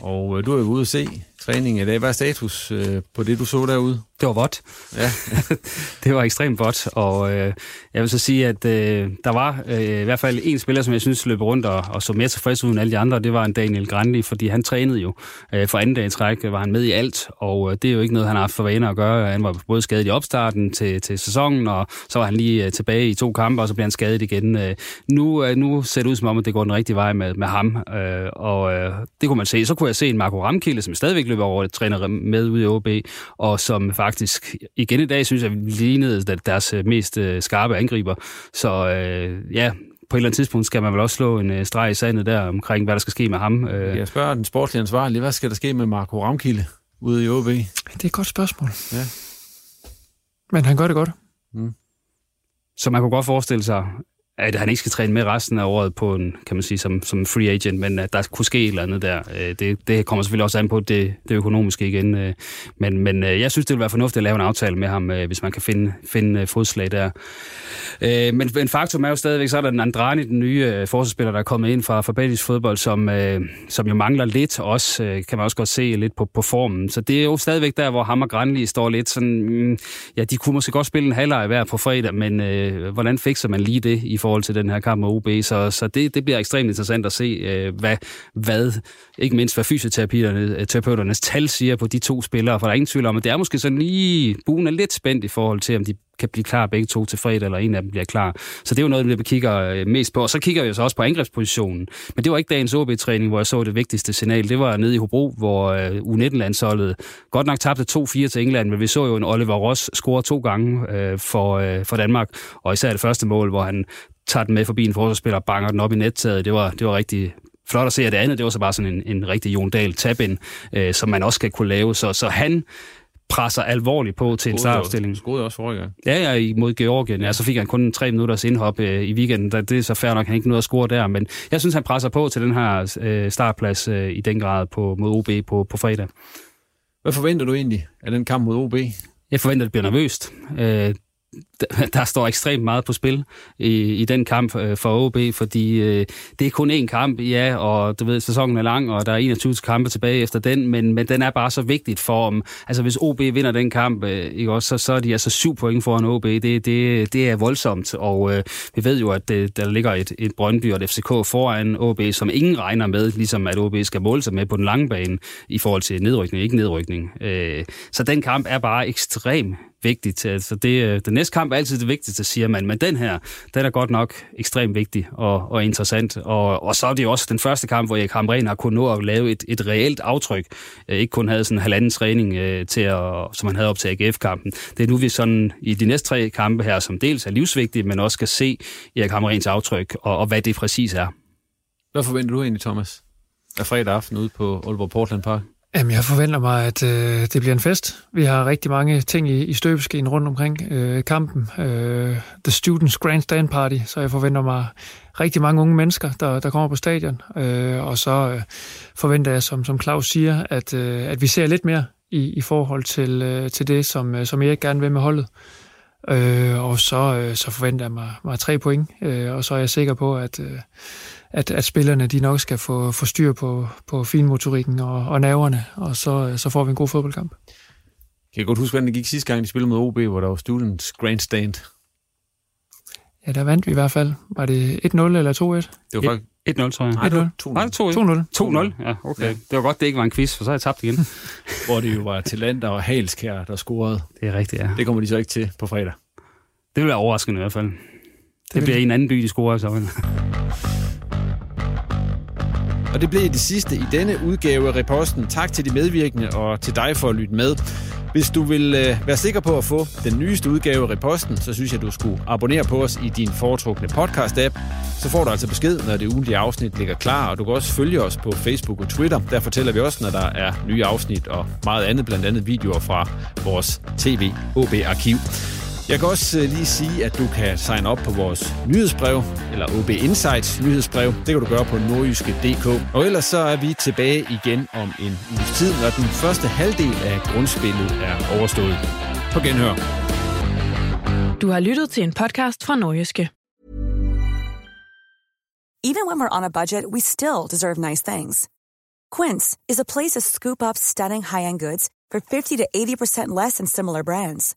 C: Og øh, du er jo ude at se træning i dag. Hvad er status øh, på det, du så derude?
E: Det var vådt.
C: Ja.
E: det var ekstremt vådt, og øh, jeg vil så sige, at øh, der var øh, i hvert fald en spiller, som jeg synes løb rundt og, og så mere tilfreds ud end alle de andre, det var en Daniel Grandi, fordi han trænede jo øh, for anden dag i træk, var han med i alt, og øh, det er jo ikke noget, han har haft for vaner at gøre. Han var både skadet i opstarten til, til sæsonen, og så var han lige øh, tilbage i to kampe, og så blev han skadet igen. Øh, nu, øh, nu ser det ud som om, at det går den rigtige vej med, med ham, øh, og øh, det kunne man se. Så kunne jeg se en Marco Ramkilde, som stadigvæk løber over træner med ud i OB, og som faktisk igen i dag, synes jeg, lignede deres øh, mest øh, skarpe angriber. Så øh, ja, på et eller andet tidspunkt skal man vel også slå en øh, streg i sandet der omkring, hvad der skal ske med ham.
C: Jeg spørger den sportslige ansvarlige, hvad skal der ske med Marco Ramkilde ude i OB? Det
D: er et godt spørgsmål.
C: Ja.
D: Men han gør det godt.
E: Mm. Så man kunne godt forestille sig, at han ikke skal træne med resten af året på en, kan man sige, som, som free agent, men at der kunne ske et eller andet der. Øh, det, det kommer selvfølgelig også an på det, det økonomiske igen. Øh. Men, men øh, jeg synes, det vil være fornuftigt at lave en aftale med ham, hvis man kan finde, finde fodslag der. Men, men faktum er jo stadigvæk, så er der den Andrani, den nye forsvarsspiller, der er kommet ind fra, fra Belgisk fodbold, som, som jo mangler lidt også, kan man også godt se lidt på, på formen. Så det er jo stadigvæk der, hvor ham og Granli står lidt sådan, mm, ja, de kunne måske godt spille en halvleg hver på fredag, men øh, hvordan fikser man lige det i forhold til den her kamp med OB, så, så det, det bliver ekstremt interessant at se, øh, hvad, hvad, ikke mindst hvad fysioterapeuternes øh, tal siger på de to spillere, for der er ingen tvivl om, at det er måske sådan lige, buen er lidt spændt i forhold til, om de kan blive klar begge to til fredag, eller en af dem bliver klar. Så det er jo noget, vi kigger øh, mest på. Og så kigger vi så også på angrebspositionen. Men det var ikke dagens OB-træning, hvor jeg så det vigtigste signal. Det var nede i Hobro, hvor øh, U19-landsholdet godt nok tabte 2-4 til England, men vi så jo en Oliver Ross score to gange øh, for, øh, for Danmark. Og især det første mål, hvor han tager den med forbi en forsvarsspiller og banger den op i nettaget. Det var, det var rigtig flot at se, at det andet, det var så bare sådan en, en rigtig Jon Dahl tab øh, som man også skal kunne lave. Så, så han presser alvorligt på til en startopstilling.
C: Skåede også forrige gang.
E: Ja, ja, mod Georgien. Ja, så fik han kun tre minutters indhop øh, i weekenden. Det er så fair nok, han ikke noget at score der, men jeg synes, han presser på til den her øh, startplads øh, i den grad på, mod OB på, på fredag.
C: Hvad forventer du egentlig af den kamp mod OB?
E: Jeg forventer, at det bliver nervøst. Øh, der står ekstremt meget på spil i, i den kamp øh, for OB, fordi øh, det er kun én kamp, ja, og du ved, sæsonen er lang, og der er 21 kampe tilbage efter den, men, men den er bare så vigtigt for om, altså hvis OB vinder den kamp, øh, ikke også, så, så er de altså syv point foran OB, det, det, det er voldsomt, og øh, vi ved jo, at det, der ligger et, et Brøndby og et FCK foran OB, som ingen regner med, ligesom at OB skal måle sig med på den lange bane i forhold til nedrykning, ikke nedrykning. Øh, så den kamp er bare ekstrem vigtigt. Altså det, øh, den næste kamp er altid det vigtigste, siger man, men den her, den er godt nok ekstremt vigtig og, og interessant. Og, og så er det jo også den første kamp, hvor Erik Hamren har kunnet nå at lave et, et reelt aftryk. Øh, ikke kun havde sådan en halvanden træning, øh, til at, som han havde op til AGF-kampen. Det er nu, vi sådan i de næste tre kampe her, som dels er livsvigtige, men også skal se Erik Hamrens aftryk og, og hvad det præcis er.
C: Hvad forventer du egentlig, Thomas, af fredag aften ude på Aalborg Portland Park?
D: Jamen, jeg forventer mig, at øh, det bliver en fest. Vi har rigtig mange ting i, i støbeskeen rundt omkring øh, kampen. Øh, The Students Grandstand Party, så jeg forventer mig rigtig mange unge mennesker, der, der kommer på stadion. Øh, og så øh, forventer jeg, som, som Claus siger, at, øh, at vi ser lidt mere i, i forhold til, øh, til det, som, øh, som jeg gerne vil med holdet. Øh, og så, øh, så forventer jeg mig, mig tre point, øh, og så er jeg sikker på, at, øh, at, at spillerne de nok skal få, få styr på, på finmotorikken og, og nerverne, og så, så får vi en god fodboldkamp.
C: Kan jeg godt huske, hvordan det gik sidste gang, de spillede mod OB, hvor der var Students Grandstand?
D: Ja, der vandt vi i hvert fald. Var det 1-0 eller 2-1?
E: Det var faktisk 1-0, tror jeg.
D: Nej,
E: 1-0. Var det 2-1? 2-0. Ja, okay. Ja. Det var godt, det ikke var en quiz, for så har jeg tabt igen.
C: Hvor det jo var Talenter og Halskær, der scorede.
E: Det er rigtigt, ja.
C: Det kommer de så ikke til på fredag.
E: Det vil være overraskende i hvert fald. Det, det bliver en anden by, de scorer så.
C: Og det blev det sidste i denne udgave af Reposten. Tak til de medvirkende og til dig for at lytte med. Hvis du vil øh, være sikker på at få den nyeste udgave af Reposten, så synes jeg, du skulle abonnere på os i din foretrukne podcast-app. Så får du altså besked, når det ugentlige afsnit ligger klar, og du kan også følge os på Facebook og Twitter. Der fortæller vi også, når der er nye afsnit og meget andet, blandt andet videoer fra vores TV-OB-arkiv. Jeg kan også lige sige, at du kan signe op på vores nyhedsbrev, eller OB Insights nyhedsbrev. Det kan du gøre på nordjyske.dk. Og ellers så er vi tilbage igen om en uges tid, når den første halvdel af grundspillet er overstået. På genhør.
B: Du har lyttet til en podcast fra Nordjyske.
G: Even when we're on a budget, we still deserve nice things. Quince is a place to scoop up stunning high-end goods for 50 to 80% less than similar brands.